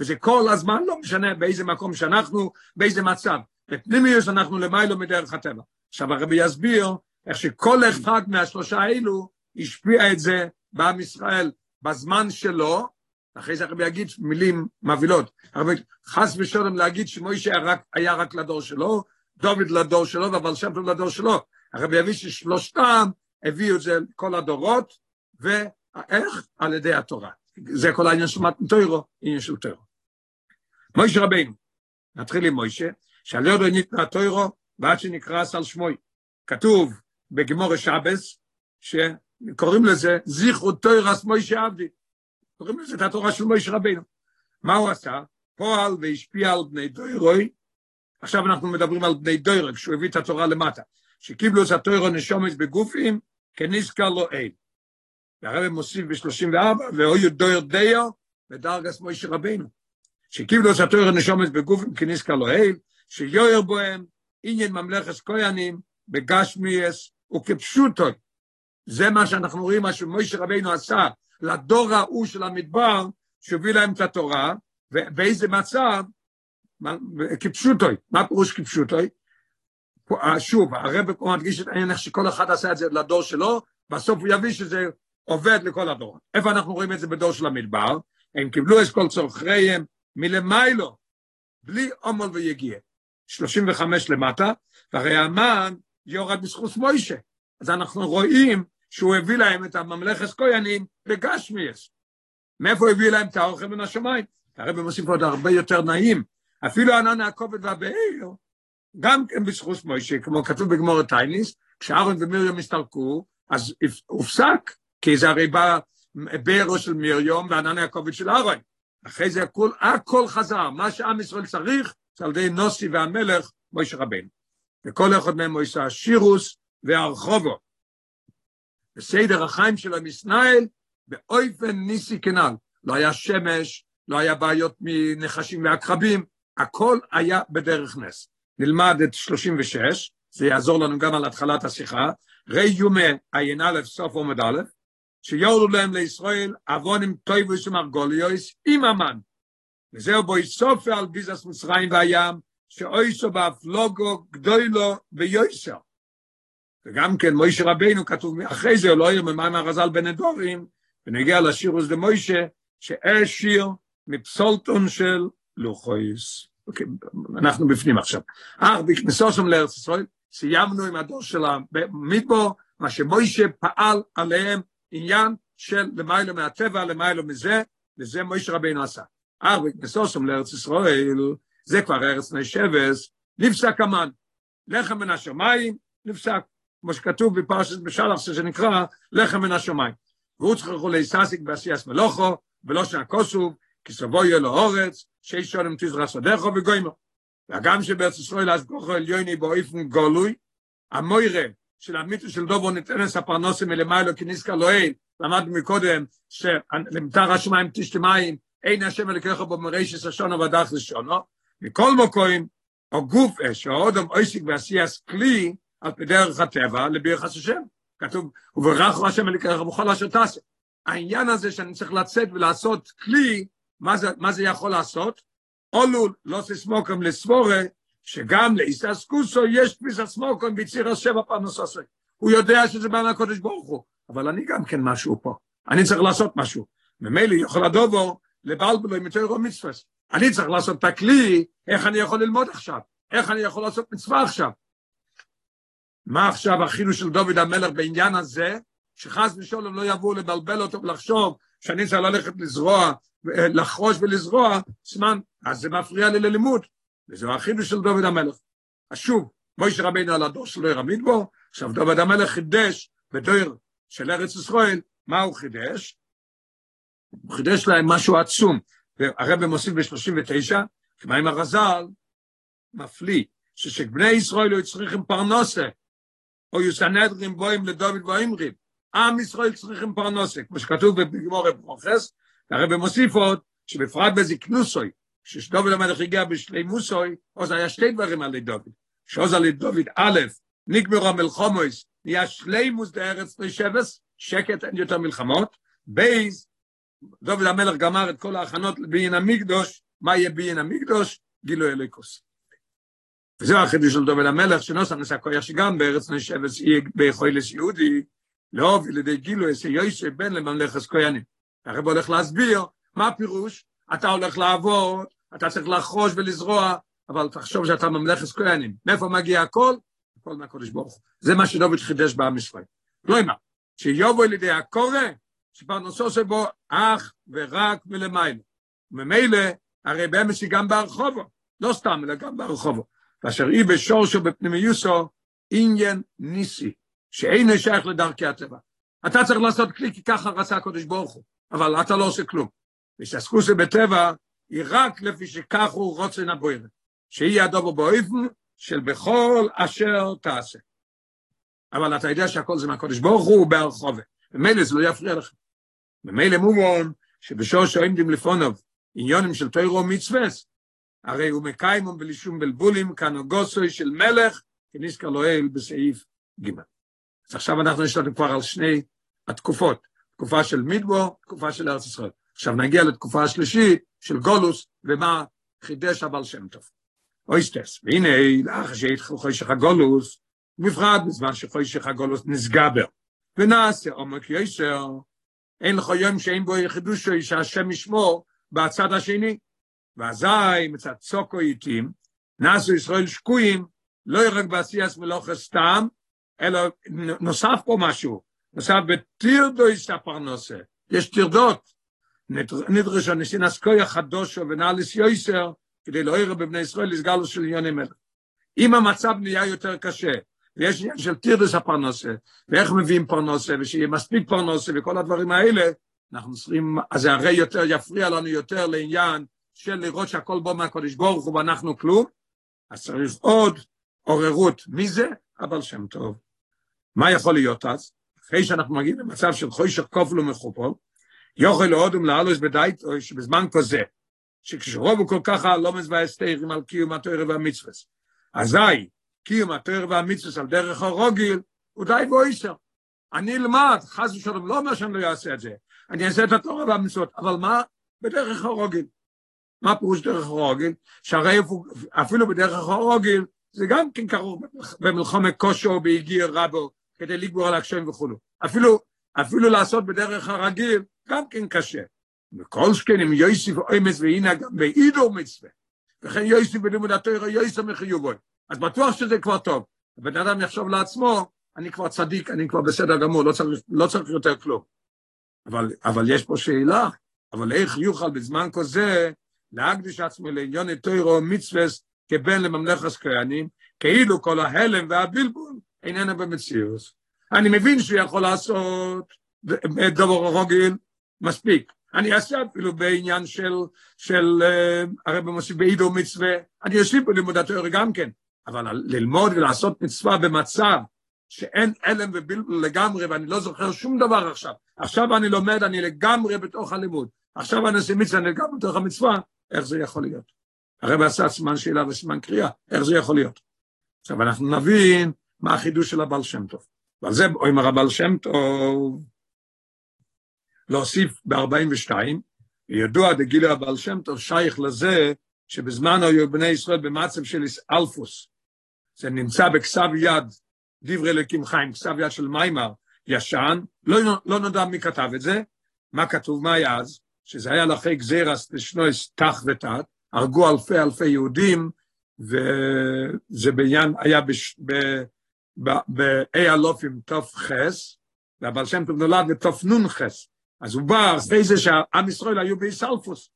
וזה כל הזמן לא משנה באיזה מקום שאנחנו, באיזה מצב. בפנימיוס אנחנו למיילו מדרך הטבע. עכשיו הרבי יסביר איך שכל אחד מהשלושה האלו השפיע את זה בעם ישראל בזמן שלו, אחרי זה הרבי יגיד מילים מבהילות, הרבי חס ושלום להגיד שמוישה היה רק, היה רק לדור שלו, דוד לדור שלו, אבל שם טוב לדור שלו. הרבי יביא ששלושתם הביאו את זה לכל הדורות, ואיך? על ידי התורה. זה כל העניין של מתנתוירו, עניין של תוירו. מוישה רבינו, נתחיל עם מוישה, שעל ידו ניתנה תוירו, ועד שנקרא על שמוי. כתוב בגמור שבס, שקוראים לזה זיכרו תוירס מוישה עבדי. קוראים לזה את התורה של מוישה רבינו. מה הוא עשה? פועל והשפיע על בני דוירוי. עכשיו אנחנו מדברים על בני דוירוי, כשהוא הביא את התורה למטה. שקיבלו את התוירו נשומץ בגופים, כניסקר לו אין. והרב מוסיף ב-34, ואויו דויר דיו, ודרגס מוישה רבינו. שקיבלו את התוירו נשומץ בגופים, כניסקר לו אין, שיוער בוהם עניין ממלכת כהנים, בגשמיאס וכפשוטוי. זה מה שאנחנו רואים, מה שמוישה רבינו עשה לדור ההוא של המדבר, שהביא להם את התורה, ובאיזה מצב, כפשוטוי. מה פירוש כפשוטוי? שוב, הרב מדגיש את העניין איך שכל אחד עשה את זה לדור שלו, בסוף הוא יביא שזה עובד לכל הדור. איפה אנחנו רואים את זה בדור של המדבר? הם קיבלו את כל צורכיהם מלמיילו, בלי עומל ויגיע. 35 למטה, והרי המן יורד בזכות מוישה. אז אנחנו רואים שהוא הביא להם את הממלכת כהנים בגשמיאס. מאיפה הביא להם את האוכל מן השמיים? הרב מוסיף עוד הרבה יותר נעים. אפילו ענן הכובד והבאר, גם כן בזכות מוישה, כמו כתוב בגמור טייניס, כשאהרון ומרים הסתלקו, אז הופסק, כי זה הרי בא בארו של מרים וענן הכובד של אהרון. אחרי זה הכל, הכל חזר, מה שעם ישראל צריך, זה על ידי נוסי והמלך מוישה רבנו. וכל אחד מהם מוישה שירוס והרחובו. בסדר החיים של המסנאל, באופן ניסי כנ"ל. לא היה שמש, לא היה בעיות מנחשים ועקרבים, הכל היה בדרך נס. נלמד את 36, זה יעזור לנו גם על התחלת השיחה, רי יומה עין א' סוף עומד א', שיורדו להם לישראל אבונים טויבוס ומרגוליוס עם המן. וזהו בו יסופר על ביזס מצרים והים, שאויסו באפלוגו גדולו ויויסר. וגם כן מוישה רבינו כתוב אחרי זה לא יהיה ממה מהרזל בין הדורים ונגיע לשירוס דה מוישה שיר מפסולטון של לוחויס אוקיי, אנחנו בפנים עכשיו. אך בכניסוסם לארץ ישראל, סיימנו עם הדור של המדבור, מה שמוישה פעל עליהם עניין של למיילו מהטבע, למיילו מזה, וזה מוישה רבינו עשה. אך בכניסוסם לארץ ישראל, זה כבר ארץ בני שבס, נפסק המן. לחם מן השמיים, נפסק. כמו שכתוב בפרשת בשלח, שנקרא לחם מן השמיים. והוא צריך להיססיק בעשייס מלוכו, ולא שהכוסוב, כי סבו יהיה לו אורץ, שיש שולם תזרע סדך וגוימו. וגם שבארץ ישראל אז כוחו עליוני באופן גולוי, המוירה של המיתו של דובו ניתנס הפרנוסים מלמיילו כניסקה לואל, למדנו מקודם, שלמתר השמיים תשתמיים, אין השם אלוקיך בו מרישס השונו ודח לשונו, מכל מוקוים, או גוף אש, או אודם אויסיק ועשייס כלי, על פי דרך הטבע, לביחס השם. כתוב, וברכו השם אלוקיך בכל אשר תעשה. העניין הזה שאני צריך לצאת ולעשות כלי, מה זה, מה זה יכול לעשות? אולו לא תסמוקם לסבורה, שגם לאיסס קוסו יש תפיסת סמוקם בציר השבע פרנס עושה. הוא יודע שזה בא מהקודש ברוך הוא, אבל אני גם כן משהו פה. אני צריך לעשות משהו. ממילא יכול הדובו לבלבלו עם יותר מצווה. אני צריך לעשות את הכלי, איך אני יכול ללמוד עכשיו? איך אני יכול לעשות מצווה עכשיו? מה עכשיו החידוש של דוד המלך בעניין הזה? שחס ושלום לא יבואו לבלבל אותו ולחשוב שאני צריך ללכת לזרוע, לחרוש ולזרוע, סימן, אז זה מפריע לי ללימוד. וזהו החידוש של דוד המלך. אז שוב, מוישה רבינו על הדור שלו ירמיד בו, עכשיו דוד המלך חידש בדור של ארץ ישראל, מה הוא חידש? הוא חידש להם משהו עצום, והרבא מוסיף ב-39, כמה עם הרז"ל, מפליא, ששבני ישראל היו צריכים פרנוסה, או יוסנדרים בוים לדוד ואימרים, עם ישראל צריכים פרנוסה, כמו שכתוב בגמור פרוחס, והרבא מוסיף עוד, שבפרט בזקנוסוי, שדוד המלך הגיע בשלימוסוי, אז היה שתי דברים על דוד, שעוז על דוד, א', נגמרו המלחומויס, נהיה שלימוס דארץ לשבס, שקט אין יותר מלחמות, בייז, דוד המלך גמר את כל ההכנות לביין המקדוש, מה יהיה ביין המקדוש? גילוי אליקוס. וזהו החידוש של דוד המלך, שנוסף נשא כוח שגם בארץ נשבס יהיה ביכולס יהודי, להוביל לידי גילוי עשה יוישה בן לממלכת כהנים. הרב הולך להסביר מה הפירוש, אתה הולך לעבוד, אתה צריך לחרוש ולזרוע, אבל תחשוב שאתה ממלכת כהנים. מאיפה מגיע הכל? הכל מהקודש ברוך הוא. זה מה שדוד חידש בעם ישראל. לא אמר, שיובו לידי הקורא, שפרנסו שבו אך ורק מלמיילו. וממילא, הרי באמס היא גם ברחובו, לא סתם, אלא גם ברחובו. ואשר אי בשורשו בפנימיוסו, עניין ניסי, שאין שייך לדרכי הטבע. אתה צריך לעשות כלי, כי ככה רצה הקודש ברוך הוא, אבל אתה לא עושה כלום. ושעסקוסי בטבע, היא רק לפי שכך הוא רוצה נבויר, שהיא הדובו באויפן של בכל אשר תעשה. אבל אתה יודע שהכל זה מהקודש ברוך הוא ברחובה, ומילא זה לא יפריע לך. ומילא מובן שבשור שעומדים לפוניו עניונים של תוירו מצווס, הרי הוא מקיימום בלי שום בלבולים כנוגוסוי של מלך, כנזכר לו אל בסעיף ג'. אז עכשיו אנחנו יש לנו כבר על שני התקופות, תקופה של מדבור, תקופה של ארץ ישראל. עכשיו נגיע לתקופה השלישית של גולוס, ומה חידש הבעל שם טוב. אויסטס, והנה, לאחר שהתחיל חוישך הגולוס, בפרט בזמן שחוישך הגולוס נסגבר, ונעשה עומק יסר, אין לך יום שאין בו יחידושו שהשם ישמור בצד השני. ואזי מצד צוקו איתים, נעשו ישראל שקויים, לא רק בעשייס מלוכה סתם, אלא נוסף פה משהו, נוסף בטירדויס הפרנוסה, יש טירדות, נדרש הניסינס כוי החדושו ונעליס יויסר, כדי לא יראה בבני ישראל לסגלו של ענייני מלך. אם המצב נהיה יותר קשה, ויש עניין של טירדוס הפרנוסה, ואיך מביאים פרנוסה, ושיהיה מספיק פרנוסה וכל הדברים האלה, אנחנו צריכים, אז זה הרי יותר, יפריע לנו יותר לעניין של לראות שהכל בא מהקודש ברוך הוא ואנחנו כלום, אז צריך עוד עוררות. מי זה? אבל שם טוב. מה יכול להיות אז? אחרי שאנחנו מגיעים למצב של חוישך כופלו מחופו, יוכל להודום לאלוס בדייטו שבזמן כזה, שכשרוב הוא כל כך מזווה אסתרים על קיום התואר והמצווה. אזי, קיום התואר והמצווה על דרך הרוגיל, הוא די בויסר. אני אלמד, חס ושלום, לא אומר שאני לא אעשה את זה. אני אעשה את התורה והמצוות, אבל מה? בדרך הרוגיל. מה פירוש דרך הרוגיל? שהרי אפילו בדרך הרוגיל, זה גם כן כרוך במלחמת כושו בהגיע רבו, כדי לגבור על הקשיים וכולו. אפילו, אפילו לעשות בדרך הרגיל, גם כן קשה. וכל שכן אם יוסיף אומץ והנה גם בעידו מצווה. וכן יויסי בלימוד התוירו יויסי מחיובוי. אז בטוח שזה כבר טוב. הבן אדם יחשוב לעצמו, אני כבר צדיק, אני כבר בסדר גמור, לא צריך, לא צריך יותר כלום. אבל, אבל יש פה שאלה, אבל איך יוכל בזמן כזה להקדיש עצמו לעניון תוירו מצווה כבן לממלכת כהנים, כאילו כל ההלם והבלבול איננה במציאות. אני מבין שהוא יכול לעשות דבר רגיל, מספיק. אני אעשה אפילו בעניין של, של uh, הרב מוסיף בעידו מצווה, אני אוסיף בלימוד התיאוריה גם כן, אבל ללמוד ולעשות מצווה במצב שאין הלם ובלבל לגמרי, ואני לא זוכר שום דבר עכשיו. עכשיו אני לומד, אני לגמרי בתוך הלימוד. עכשיו אני עושה מצווה, אני לגמרי בתוך המצווה, איך זה יכול להיות? הרב עשה סימן שאלה וסימן קריאה, איך זה יכול להיות? עכשיו אנחנו נבין מה החידוש של הבעל שם טוב. ועל זה אומר הבעל שם טוב, להוסיף ב-42, ידוע דגילי הבעל שם טוב שייך לזה שבזמן היו בני ישראל במצב של אלפוס, זה נמצא בכסב יד, דברי אלוקים חיים, כסב יד של מיימר, ישן, לא, לא נודע מי כתב את זה, מה כתוב, מה היה אז, שזה היה לאחרי גזירס לשנויס תח ותת, הרגו אלפי אלפי יהודים, וזה בעניין, היה באי אלופים תוף חס, והבעל שם טוב נולד בתוף נון חס, אז הוא בא אחרי זה שעם ישראל היו באיסלפוס.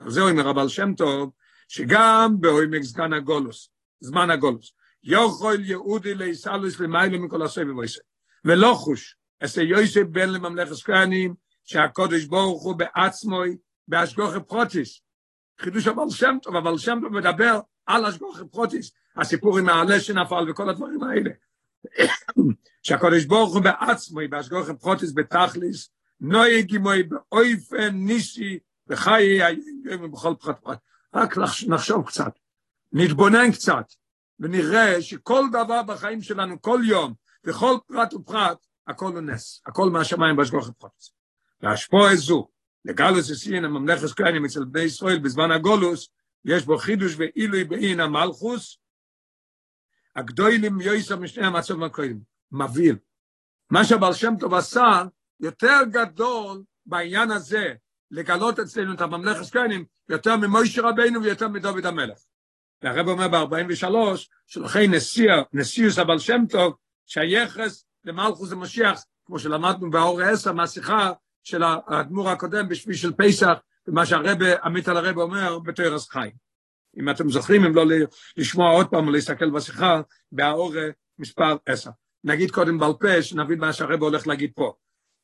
אז זהו אומר הבעל שם טוב, שגם בעומק זמן הגולוס, זמן הגולוס, יוכל יהודי לאיסלוס למעלה מכל הסבב ויסה, ולא חוש, עשה יוסף בן לממלכת כהנים, שהקודש ברוך הוא בעצמוי, בהשגוחי פרוטיס. חידוש הבעל שם טוב, הבעל שם טוב מדבר על השגוחי פרוטיס, הסיפור עם העלה שנפל וכל הדברים האלה. שהקודש ברוך הוא בעצמוי, בהשגוחי פרוטיס בתכליס, נויג עמוי באויפן ניסי וחיי היום בכל פרט פרט. רק נחשוב קצת, נתבונן קצת, ונראה שכל דבר בחיים שלנו, כל יום, וכל פרט ופרט, הכל הוא נס, הכל מהשמיים בהשגוח הפרוטס. והשפוע זו, לגלוס הסין הממלכת כהנים אצל בני ישראל בזמן הגולוס, יש בו חידוש ועילוי בעין המלכוס, הגדולים יויסר משני המצב מהקודם, מבהיל. מה שהבעל שם טוב עשה, יותר גדול בעניין הזה, לגלות אצלנו את הממלכת כהנים, יותר ממוישה רבינו ויותר מדוד המלך. והרב אומר ב-43, שלכן נשיא, נשיאוס הבעל שם טוב, שהיחס למלכוס המשיח, כמו שלמדנו באור העשר מהשיחה של האדמו"ר הקודם בשביל של פסח, ומה שהרב, עמית על הרב אומר בתוירס חיים. אם אתם זוכרים, אם לא לשמוע עוד פעם, להסתכל בשיחה, באור מספר עשר. נגיד קודם בעל פה, שנבין מה שהרב הולך להגיד פה.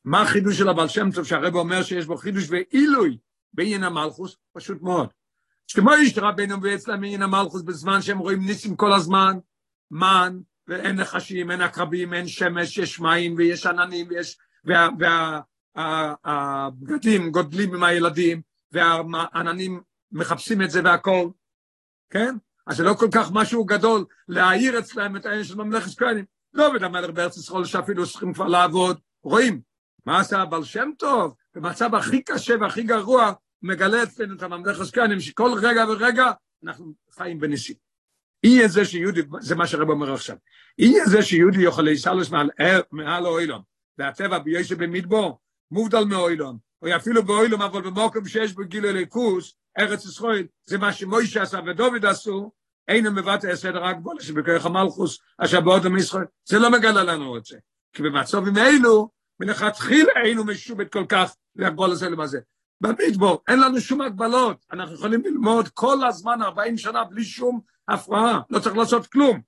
מה החידוש של הבעל שם טוב שהרב אומר שיש בו חידוש ועילוי בעניין המלכוס? פשוט מאוד. שכמו יש רבנו ואצלם בעניין המלכוס בזמן שהם רואים ניסים כל הזמן, מן, ואין נחשים, אין עקרבים, אין שמש, יש מים ויש עננים ויש... והבגדים גודלים עם הילדים, והעננים מחפשים את זה והכל, כן? אז זה לא כל כך משהו גדול להעיר אצלם את העניין של ממלכת כהנים. דוד המלך בארץ ישראל שאפילו צריכים כבר לעבוד, רואים, מה עשה הבעל שם טוב? במצב הכי קשה והכי גרוע, מגלה אצלנו את הממלכת כהנים, שכל רגע ורגע אנחנו חיים בניסים. יהיה זה שיהודי, זה מה שהרב אומר עכשיו, יהיה זה שיהודי יוכל להיסלוס מעל, מעל האוילון, והטבע ביוסף במדבור, מובדל מאוילון, או אפילו באוילון, אבל במוקם שיש בו גילו ליכוס, ארץ ישראל, זה מה שמוישה עשה ודוד עשו, אינו מבטא הסדר רק בו, שבכוח המלכוס, אשר באודם ישראל, זה לא מגלה לנו את זה. כי במצבים אלו, מלכתחילה היינו משובט כל כך להגבול לזה למזה. במדבור, אין לנו שום הגבלות, אנחנו יכולים ללמוד כל הזמן 40 שנה בלי שום הפרעה, לא צריך לעשות כלום.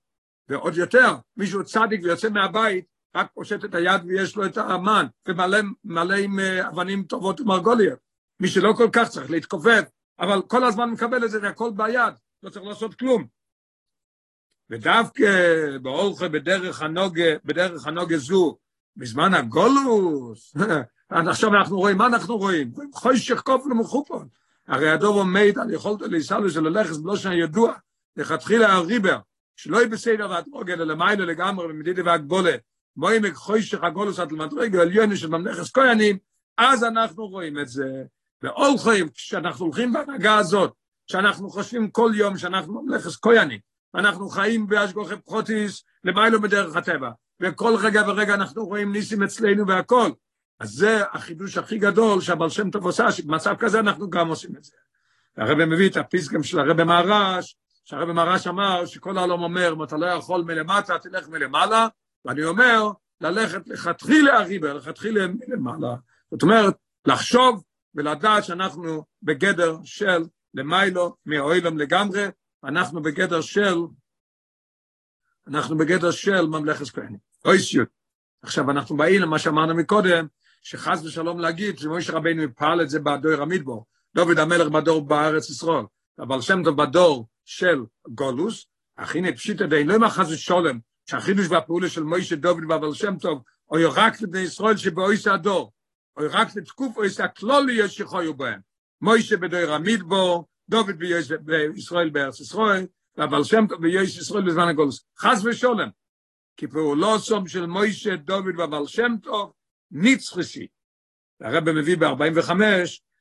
ועוד יותר, מישהו צדיק ויוצא מהבית, רק פושט את היד ויש לו את האמן, ומלא עם אה, אבנים טובות ומרגוליות. מי שלא כל כך צריך להתכופף, אבל כל הזמן מקבל את זה והכל ביד, לא צריך לעשות כלום. ודווקא באורך בדרך הנוגה, בדרך הנוגה זו, בזמן הגולוס, עכשיו אנחנו רואים, מה אנחנו רואים? רואים חוישך כופל ומחופון. הרי הדוב עומד על יכולת להיסלו של הלכס בלושן הידוע, לכתחילה הריבר, שלא יהיה בסדר והדרוגל, אלא מיילה לגמרי במדידי והגבולה, מוים חוישך הגולוס עד למדרגה עליוני של ממלכס כהנים, אז אנחנו רואים את זה. והולכים, כשאנחנו הולכים בהנהגה הזאת, שאנחנו חושבים כל יום שאנחנו ממלכס כהנים, אנחנו חיים באשגוחי פחוטיס למיילו בדרך הטבע, וכל רגע ורגע אנחנו רואים ניסים אצלנו והכל. אז זה החידוש הכי גדול שהבעל שם טוב עושה, שבמצב כזה אנחנו גם עושים את זה. הרב מביא את הפסקם של הרב מהרש, שהרב מהרש אמר שכל העולם אומר, אם אתה לא יכול מלמטה, תלך מלמעלה, ואני אומר, ללכת לכתחילה הריבה, לכתחילה מלמעלה. זאת אומרת, לחשוב ולדעת שאנחנו בגדר של למיילו, מהאוילם לגמרי, אנחנו בגדר של, אנחנו בגדר של ממלכת כהנים. אויסיות. עכשיו אנחנו באים למה שאמרנו מקודם, שחס ושלום להגיד שמשה רבינו פעל את זה בדור המדבור, דוד המלך בדור בארץ ישראל, אבל שם טוב בדור של גולוס, אך הנה פשיטא די, לא עם החס ושלום, שהחידוש והפעולה של מוישה דוד ובעל שם טוב, או רק לבני ישראל שבאויס הדור, או רק לתקוף אויס הכלולי שחיו בהם. מוישה בדור המדבור, דוד בישראל בארץ ישראל, והבעל שם טוב ביש ישראל בזמן הגולוס. חס ושלום, כי פעולוסום של מוישה דוד ובעל שם טוב, ניצחסי. הרב מביא ב-45,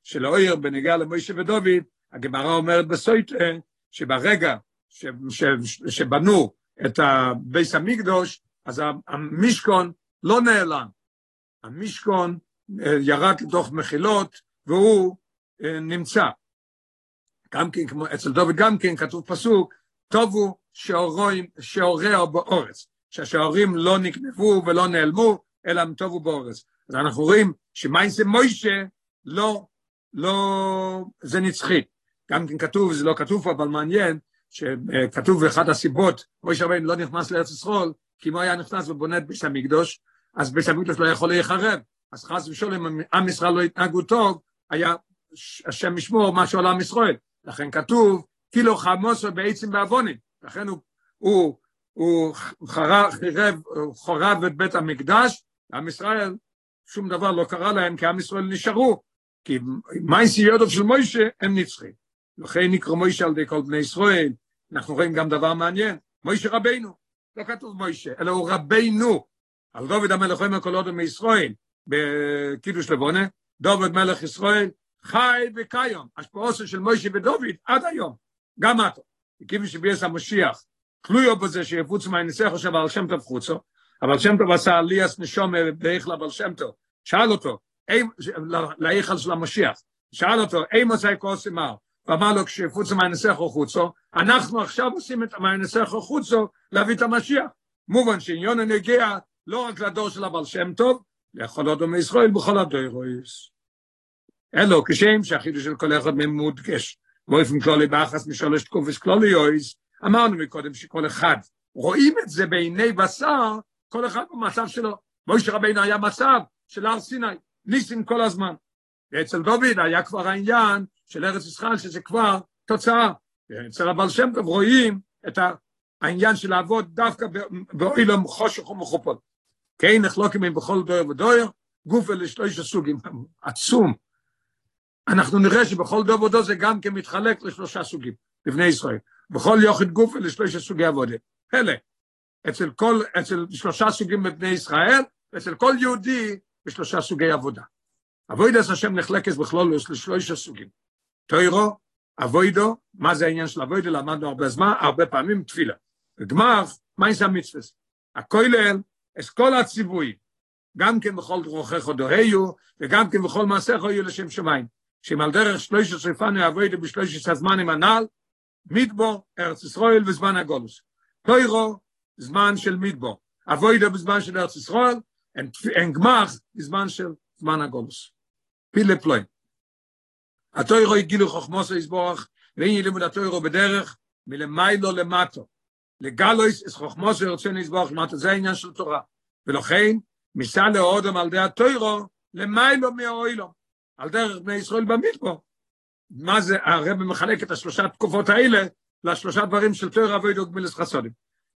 שלאויר בנגיע למוישה ודוד, הגמרא אומרת בסויטה, שברגע ש, ש, ש, שבנו את הביס המקדוש, אז המשכון לא נעלם. המשכון ירד לתוך מחילות, והוא נמצא. גם כן, כמו אצל דוד גם כן כתוב פסוק, טובו שעוריה באורץ, שהשעורים לא נגנבו ולא נעלמו, אלא הם טובו באורץ. אז אנחנו רואים שמיינסה מוישה לא, לא, זה נצחי. גם כן כתוב, זה לא כתוב פה, אבל מעניין, שכתוב באחת הסיבות, מוישה רבינו לא נכנס לארץ ישראל, כי אם הוא היה נכנס ובונה את בית המקדוש, אז בית המקדוש לא יכול להיחרב. אז חס ושלום, עם ישראל לא התנהגו טוב, היה השם ישמור מה שעולה עם ישראל. לכן כתוב, כאילו חמוסו בעצם בעוונים. לכן הוא, הוא, הוא חרב, חירב, חורב את בית המקדש, עם ישראל, שום דבר לא קרה להם, כי עם ישראל נשארו. כי מייסי יודוב של מוישה, הם נצחים. לכן נקרא מוישה על ידי כל בני ישראל. אנחנו רואים גם דבר מעניין, מוישה רבינו. לא כתוב מוישה, אלא הוא רבינו. על דוד המלך אומר עוד מישראל, בקידוש לבונה, דוד מלך ישראל, חי וקיום, השפעוסו של מוישה ודוד עד היום, גם עתו. כיוון שביאס המשיח, תלויו בזה שיפוץ מהניסח עכשיו על שם טוב חוצו, אבל שם טוב עשה עליאס נשום דרך לבל שם טוב, שאל אותו, להיכל של המשיח, שאל אותו, אי מוצאי כוס אמר, ואמר לו כשיפוץ מהניסח חוצו, אנחנו עכשיו עושים את מהניסח חוצו להביא את המשיח. מובן שעניון הנגיע לא רק לדור של הבל שם טוב, לכל אדום ישראל בכל הדוירויס. אלו כשם שהחידוש של כל אחד מהם מודגש, באופן כללי באחס משלוש תקופס כללי יויס, אמרנו מקודם שכל אחד רואים את זה בעיני בשר, כל אחד במצב שלו. מוישה רבינו היה מצב של הר סיני, ניסים כל הזמן. ואצל דוד היה כבר העניין של ארץ ישראל, שזה כבר תוצאה. אצל הבעל שם טוב רואים את העניין של לעבוד דווקא באוילם חושך ומחופות. כן, נחלוקים עם בכל דויר ודויר, גוף אלה שלוש הסוגים, עצום. אנחנו נראה שבכל דוב ודו זה גם כן מתחלק לשלושה סוגים, לבני ישראל. בכל יוחד גוף אלה שלושה סוגי עבודה. פלא. אצל כל, אצל שלושה סוגים בבני ישראל, ואצל כל יהודי בשלושה סוגי עבודה. אבוידס השם נחלקת בכלול לשלושה סוגים. תוירו, אבוידו, מה זה העניין של אבוידו? למדנו הרבה זמן, הרבה פעמים תפילה. וגמר, מה יש המצווה? הכולל, כל הציוויים, גם כן בכל דרוכך דוהיו, וגם כן בכל מעשיך יהיו לשם שמיים. שאם על דרך שלושה שריפנו אבוידו בשלושת הזמנים הנ"ל, מדבור, ארץ ישראל וזמן הגולוס. תוירו, זמן של מדבור. אבוידו בזמן של ארץ ישראל, אין גמח בזמן של זמן הגולוס. פילה פלוי. התוירו הגילו חוכמוסו יסבורך, ואין לימוד התוירו בדרך, מלמיילו למטו. לגלויס es חוכמוסו ירצנו יסבורך למטו, זה העניין של תורה. ולכן, מיסה לאודם על די התוירו, למיילו מהאוילו. על דרך בני ישראל במדבור. מה זה, הרב מחלק את השלושה תקופות האלה לשלושה דברים של תוירו אבוידו גמילס חסודים.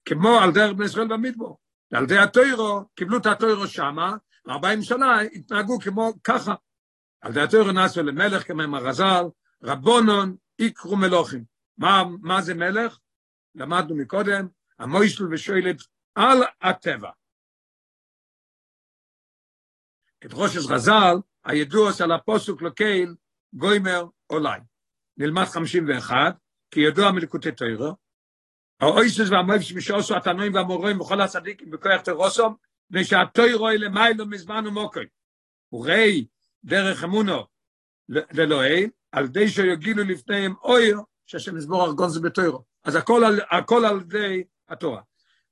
כמו על דרך בני ישראל במדבור. ועל די התוירו, קיבלו את התוירו שמה, וארבעים שנה התנהגו כמו ככה. על די התוירו נעשו למלך כמהם הרז"ל, רבונון יקרו מלוכים. מה, מה זה מלך? למדנו מקודם, המוישל ושואלת על הטבע. את ראש רז"ל, הידוע של הפוסוק לקייל, גוימר אולי. נלמד חמישים ואחד, כי ידוע מלקוטי תוירו, האויסס והמויפס משעושו התנועים והמורים וכל הצדיקים בכוח תרוסום, מפני שהתוירו אלה מיילו מזמן ומוקוי. וראי דרך אמונו ללוהי, על די שיגילו לפניהם אויר, שהשם יסבור ארגון זה בתוירו. אז הכל על, הכל על די התורה.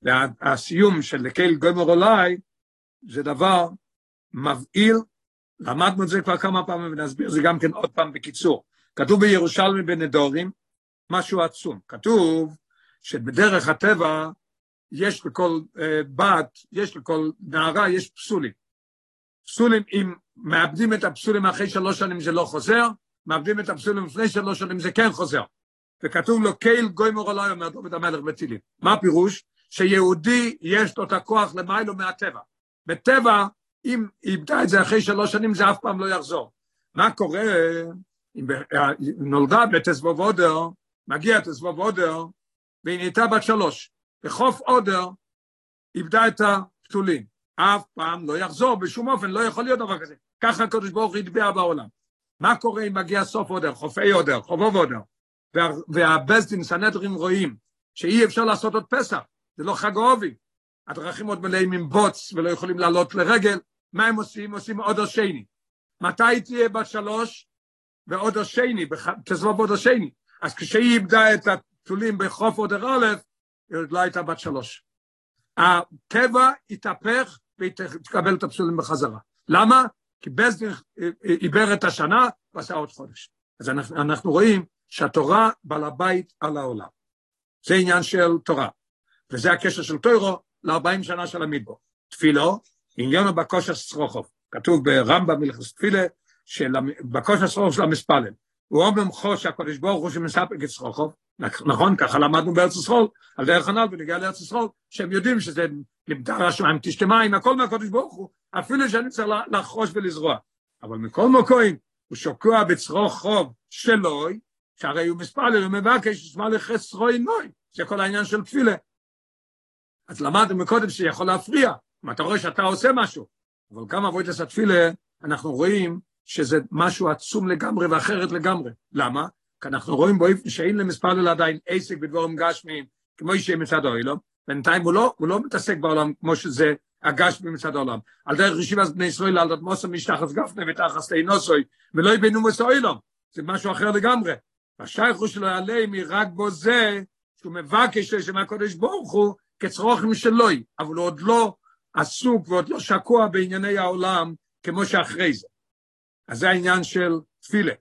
והסיום של לקהל גומר אולי, זה דבר מבהיל, למדנו את זה כבר כמה פעמים ונסביר זה גם כן עוד פעם בקיצור. כתוב בירושלמי בנדורים, משהו עצום. כתוב שבדרך הטבע יש לכל uh, בת, יש לכל נערה, יש פסולים. פסולים, אם מאבדים את הפסולים אחרי שלוש שנים זה לא חוזר, מאבדים את הפסולים לפני שלוש שנים זה כן חוזר. וכתוב לו קייל גוי מורלוי אומר דוד המלך בתהילים. מה הפירוש? שיהודי יש לו את הכוח למיילו מהטבע. בטבע, אם איבדה את זה אחרי שלוש שנים זה אף פעם לא יחזור. מה קורה אם נולדה בתסבוב אודר, מגיע תסבוב אודר, והיא נהייתה בת שלוש. בחוף אודר איבדה את הפתולים. אף פעם לא יחזור, בשום אופן, לא יכול להיות דבר כזה. ככה הקדוש ברוך הוא הטביע בעולם. מה קורה אם מגיע סוף אודר, חופי אודר, חובוב אודר, וה, סנהדרין רואים שאי אפשר לעשות עוד פסח, זה לא חג אוהבי. הדרכים עוד מלאים עם בוץ ולא יכולים לעלות לרגל, מה הם עושים? עושים אודר שני. מתי תהיה בת שלוש? באודר שני, תזבוב אודר שני. אז כשהיא איבדה את הפתולים בחוף אודר א', היא עוד לא הייתה בת שלוש. הטבע התהפך והיא תקבל את הפסולים בחזרה. למה? כי בזדין עיבר את השנה ועשה עוד חודש. אז אנחנו, אנחנו רואים שהתורה בעל הבית על העולם. זה עניין של תורה. וזה הקשר של טוירו ל-40 שנה של המדבור. תפילו, עניינו בקושר סרוכוב. כתוב ברמב"ם מלכס תפילה, שבקושר סרוכוב של המספלל. הוא אומר חוש הקודש ברוך הוא שמספק את סרוכוב, נכון, ככה למדנו בארץ ישראל, על דרך הנ"ל ונגיע לארץ ישראל, שהם יודעים שזה נמדר השמיים, תשתה מים, הכל מהקודש ברוך הוא, אפילו שאני צריך לחרוש ולזרוע. אבל מכל מקום, הוא שוקע בצרוך חוב שלוי, שהרי הוא מספלל, הוא מבקש, שמע לחסרוי נוי, זה כל העניין של תפילה. אז למדנו מקודם שיכול להפריע, אתה רואה שאתה עושה משהו, אבל כמה אבוידס התפילה, אנחנו רואים שזה משהו עצום לגמרי ואחרת לגמרי. למה? כי אנחנו רואים בו שאין למספלל עדיין עסק בדבורים גשמיים, כמו שיהיה מצד האוילום, בינתיים הוא לא, הוא לא מתעסק בעולם כמו שזה הגשמי מצד העולם. על דרך ישיבת בני ישראל, על דת מוסר משתחס גפני ותחס תאינוסוי, ולא יבינו מסוילום, זה משהו אחר לגמרי. והשייכו שלו עליהם היא רק בו זה, שהוא מבקש לשם הקודש ברוך הוא, כצרוכים שלוי, אבל הוא עוד לא עסוק ועוד לא שקוע בענייני העולם כמו שאחרי זה. אז זה העניין של תפילה.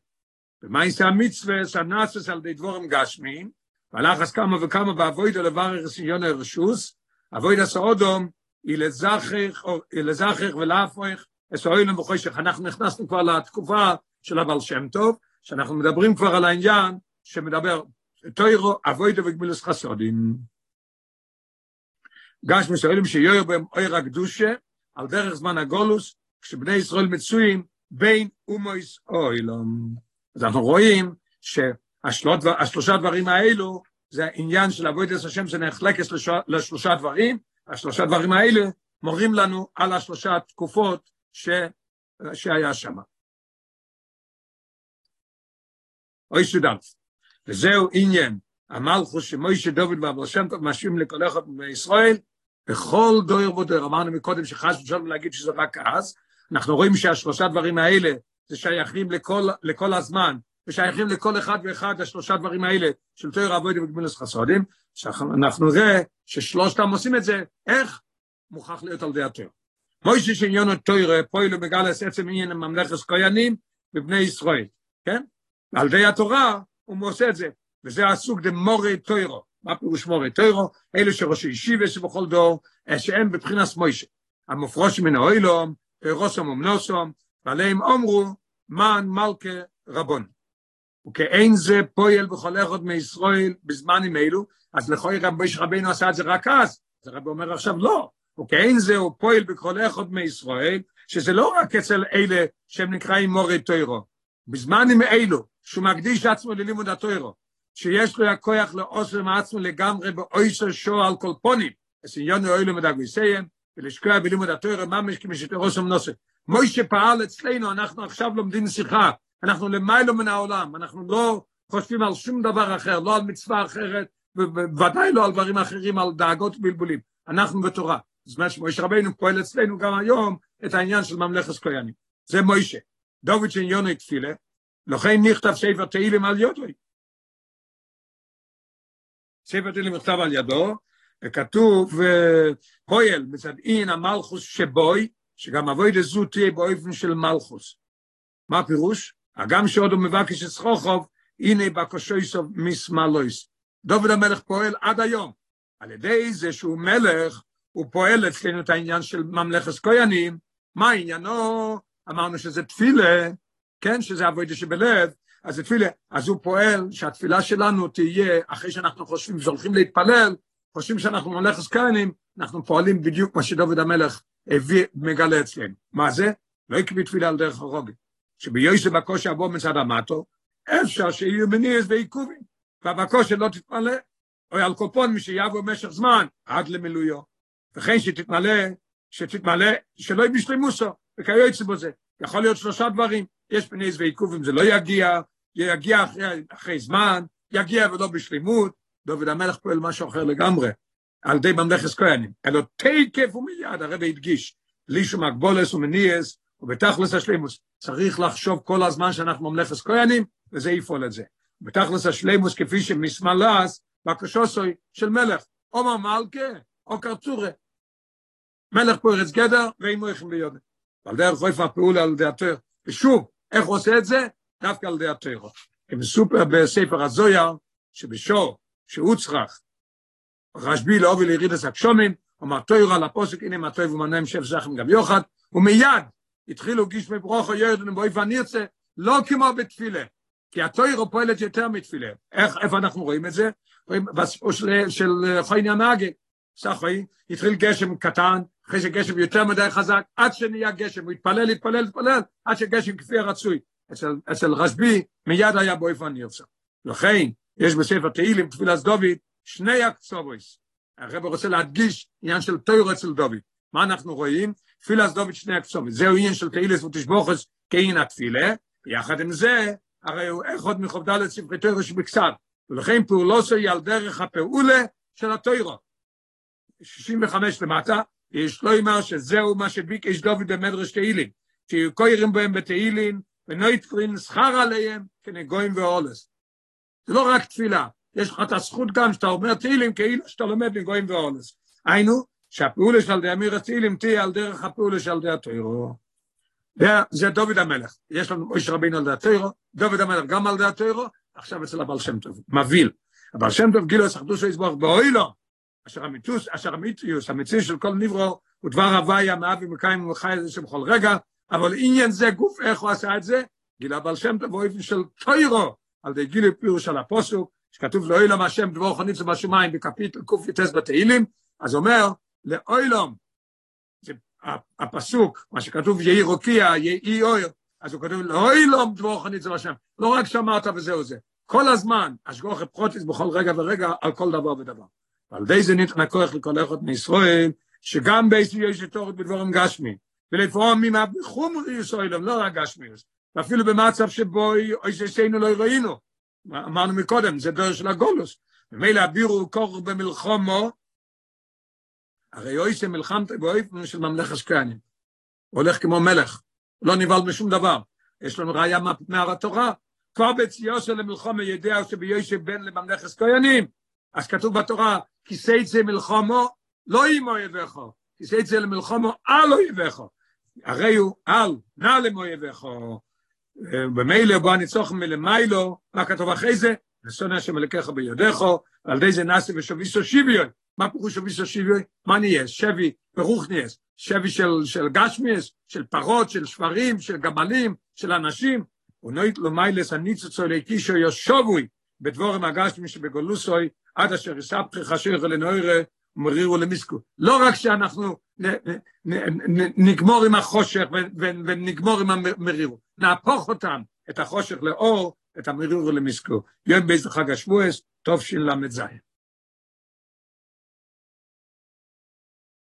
יעשה המצווה סנאסס על די דבורם גשמיים, והלחס כמה וכמה באבוידו לברך סיון הרשוס, אבוידו סעודום, היא לזכך ולהפוך אסוילם וחושך. אנחנו נכנסנו כבר לתקופה של הבעל שם טוב, שאנחנו מדברים כבר על העניין שמדבר תוירו אבוידו וגמילוס חסודים. גש מסוילים שיוער בהם אויר הקדושה, על דרך זמן הגולוס, כשבני ישראל מצויים בין אומויס אוילום. אז אנחנו רואים שהשלושה דברים האלו זה העניין של עבודת השם שנחלקת לשלושה דברים, השלושה דברים האלה מורים לנו על השלושה תקופות ש... שהיה שם. אוי סודנס, וזהו עניין המלכוס שמוישה דוד ואבל שם טוב משווים לכל אחד בישראל, בכל דויר ודויר, אמרנו מקודם שחס ושלום להגיד שזה רק אז, אנחנו רואים שהשלושה דברים האלה זה שייכים לכל, לכל הזמן, ושייכים לכל אחד ואחד השלושה דברים האלה של תויר אבוידי וגמילוס חסודים, שאנחנו נראה ששלושתם עושים את זה, איך? מוכרח להיות על ידי התויר. מוישה שעניון התויר פועלו בגלס עצם עניין ממלכת כהנים בבני ישראל, כן? על ידי התורה הוא עושה את זה, וזה הסוג דמורי תוירו. מה פירוש מורי תוירו? אלו שראשי ישיבה שבכל דור, שהם בבחינת מוישה. המופרוש מן האוילום, רוסם ומנוסום, ועליהם אומרו, מן מלכה רבון. וכאין זה פועל בכל אחד מישראל בזמנים אלו, אז לכוי רבי רבינו עשה את זה רק אז, אז הרב אומר עכשיו לא, וכאין זה הוא פועל בכל אחד מישראל, שזה לא רק אצל אלה שהם נקראים מורי תוירו, בזמנים אלו, שהוא מקדיש עצמו ללימוד התוירו, שיש לו הכוח לעושר מעצמו לגמרי באויסר שור על כל פונים, אז עניון אוהלו מדגויסיהם, ולשקוע בלימוד התוירו ממש כמי שתרוסם נוסף. מוישה פעל אצלנו, אנחנו עכשיו לומדים שיחה, אנחנו למיילו מן העולם, אנחנו לא חושבים על שום דבר אחר, לא על מצווה אחרת, ובוודאי לא על דברים אחרים, על דאגות ובלבולים. אנחנו בתורה. זאת אומרת שמוישה רבינו פועל אצלנו גם היום את העניין של ממלכת כהנים. זה מוישה. דוד שעניונו תפילה, לכן נכתב ספר תהילים על יודוי. ספר תהילים נכתב על ידו, וכתוב פועל מצד אין המלכוס שבוי, שגם אבוי דזו תהיה באופן של מלכוס. מה הפירוש? הגם שעוד הוא מבקש את סחוכוב, הנה בקושויסוב מסמלויס. דוד המלך פועל עד היום. על ידי זה שהוא מלך, הוא פועל אצלנו את העניין של ממלכת כהנים. מה עניינו? אמרנו שזה תפילה, כן, שזה אבוידה שבלב, אז זה תפילה, אז הוא פועל שהתפילה שלנו תהיה, אחרי שאנחנו חושבים שהולכים להתפלל, חושבים שאנחנו ממלכת כהנים, אנחנו פועלים בדיוק מה שדוד המלך הביא, מגלה אצלנו. מה זה? לא יקבי תפילה על דרך הרוגי. שביוסף בקושי אבוא מצד המטו, אפשר שיהיו מניעס ועיכובים, והבקושי לא תתמלא, או על קופון מי שיבוא במשך זמן, עד למילויו. וכן שתתמלא, שתתמלא, שלא יהיה בשלימוסו, וכיוצא בזה. יכול להיות שלושה דברים, יש מניעס ועיכובים, זה לא יגיע, יגיע אחרי, אחרי זמן, יגיע ולא בשלימות, דוד המלך פועל משהו אחר לגמרי, על די ממלכת כהנים, אלא תקף ומיד, הרב הדגיש, בלי שום הגבולס ומניעס, ובתכלס השלימוס, צריך לחשוב כל הזמן שאנחנו ממלכת כהנים, וזה יפעול את זה. בתכלס השלימוס כפי שמסמלס, בקשוסוי של מלך, או מלכה, או קרצורה. מלך פורץ גדר, ואין מויכים ביודה. ועל דרך חויף הפעולה על ידי התר. ושוב, איך הוא עושה את זה? דווקא על ידי התר. כמסופר בספר הזויר, שבשור, שהוא צריך, רשבי להוביל ירידס הקשומים, אומר תויר על הפוסק, הנה מה טוב ומנה המשך זכם גם יוחד, ומיד התחילו גישמי ברוכו ירדן באופן נרצה, לא כמו בתפילה, כי התוירו פועלת יותר מתפילה. איך, איפה אנחנו רואים את זה? רואים בסיפור של, של חויני הנהגי, סחוי, התחיל גשם קטן, אחרי שגשם יותר מדי חזק, עד שנהיה גשם, הוא התפלל, התפלל, התפלל, עד שגשם כפי הרצוי. אצל, אצל רשבי מיד היה באופן נרצה. לכן, יש בספר תהילים, תפילת דוד, שני הקצובויס. הרב רוצה להדגיש עניין של תוירו אצל דוד. מה אנחנו רואים? תפילת דוד שני הקצובויס. זהו עניין של תהילס ותשבוכס כאין התפילה, יחד עם זה, הרי הוא אחד מחוב ד' ספרי תוירו שבקצת. ולכן פעולוסו היא על דרך הפעולה של התוירו. 65 למטה, יש לו אמר שזהו מה שביקש דוד במדרש תהילים, שיהיו קוירים בהם בתהילים, ונויטקלין שכר עליהם כנגויים ואולס. זה לא רק תפילה, יש לך את הזכות גם שאתה אומר תהילים כאילו שאתה לומד מגויים ואולס. היינו, שהפעולה של די אמיר התהילים תהיה על דרך הפעולה של די התוירו. זה דוד המלך, יש לנו מויש רבינו על די התוירו, דוד המלך גם על די התוירו, עכשיו אצל הבעל שם טוב, מבהיל. הבעל שם טוב גילו יסחדו שהוא יסבור באוי לו, אשר המיתוס, אשר המיתיוס, המציא של כל נברו, הוא דבר הוויה מאבי מקיים ומחי את זה שבכל רגע, אבל עניין זה גוף איך הוא עשה את זה, גילה הבעל שם טוב באופן של תורה, על ידי גילוי פירוש על הפסוק, שכתוב לעולם השם דברך ניצב בשמיים בקפיטל קי"ט בתהילים, אז אומר לעולם, הפסוק, מה שכתוב יהי רקיע, יהי אור, אז הוא כותב לעולם דברך ניצב בשמיים, לא רק שאמרת וזהו זה, כל הזמן, השגחה פרטית בכל רגע ורגע על כל דבר ודבר. ועל ידי זה ניתן הכוח לכל אחד מישראל, שגם בייסי יש תורת בדבורם גשמי, ולפעמים בחומר ישראלם, לא רק גשמי, ואפילו במצב שבו אוי ששיינו לא ראינו, אמרנו מקודם, זה דרך של הגולוס. ומילא הבירו כוח במלחומו, הרי אוי שמלחמת באופן של השקענים. הוא הולך כמו מלך, לא נבהל משום דבר. יש לנו ראייה מהתורה, כבר בציור של המלחומה ידע שביושב בן לממלך השקענים. אז כתוב בתורה, כיסא יצא מלחומו, לא עם אויביך, כיסא יצא למלחומו על אויביך. הרי הוא על, נע למויביך. במילא בוא הניצוח מלמיילו, מה כתוב אחרי זה? ושונא השם אלוקיך ביודךו, ועל די זה נעשה ושוויסו שוויון. מה פירוש שוויסו שוויון? מה נהיה? שבי, ברוך נהיה. שבי של, של גשמיאס, של פרות, של שברים, של גמלים, של אנשים. ונוית לו מיילס הניצוצו לאקישו יושבוי, בדבורם הגשמי שבגולוסוי, עד אשר יספחי חשיר לנוירה, ומרירו למיסקו. לא רק שאנחנו נגמור עם החושך ונגמור עם המרירו, נהפוך אותם, את החושך לאור, את המרירו למיסקו. יום באיזה חג השבועס, טוב של"ז.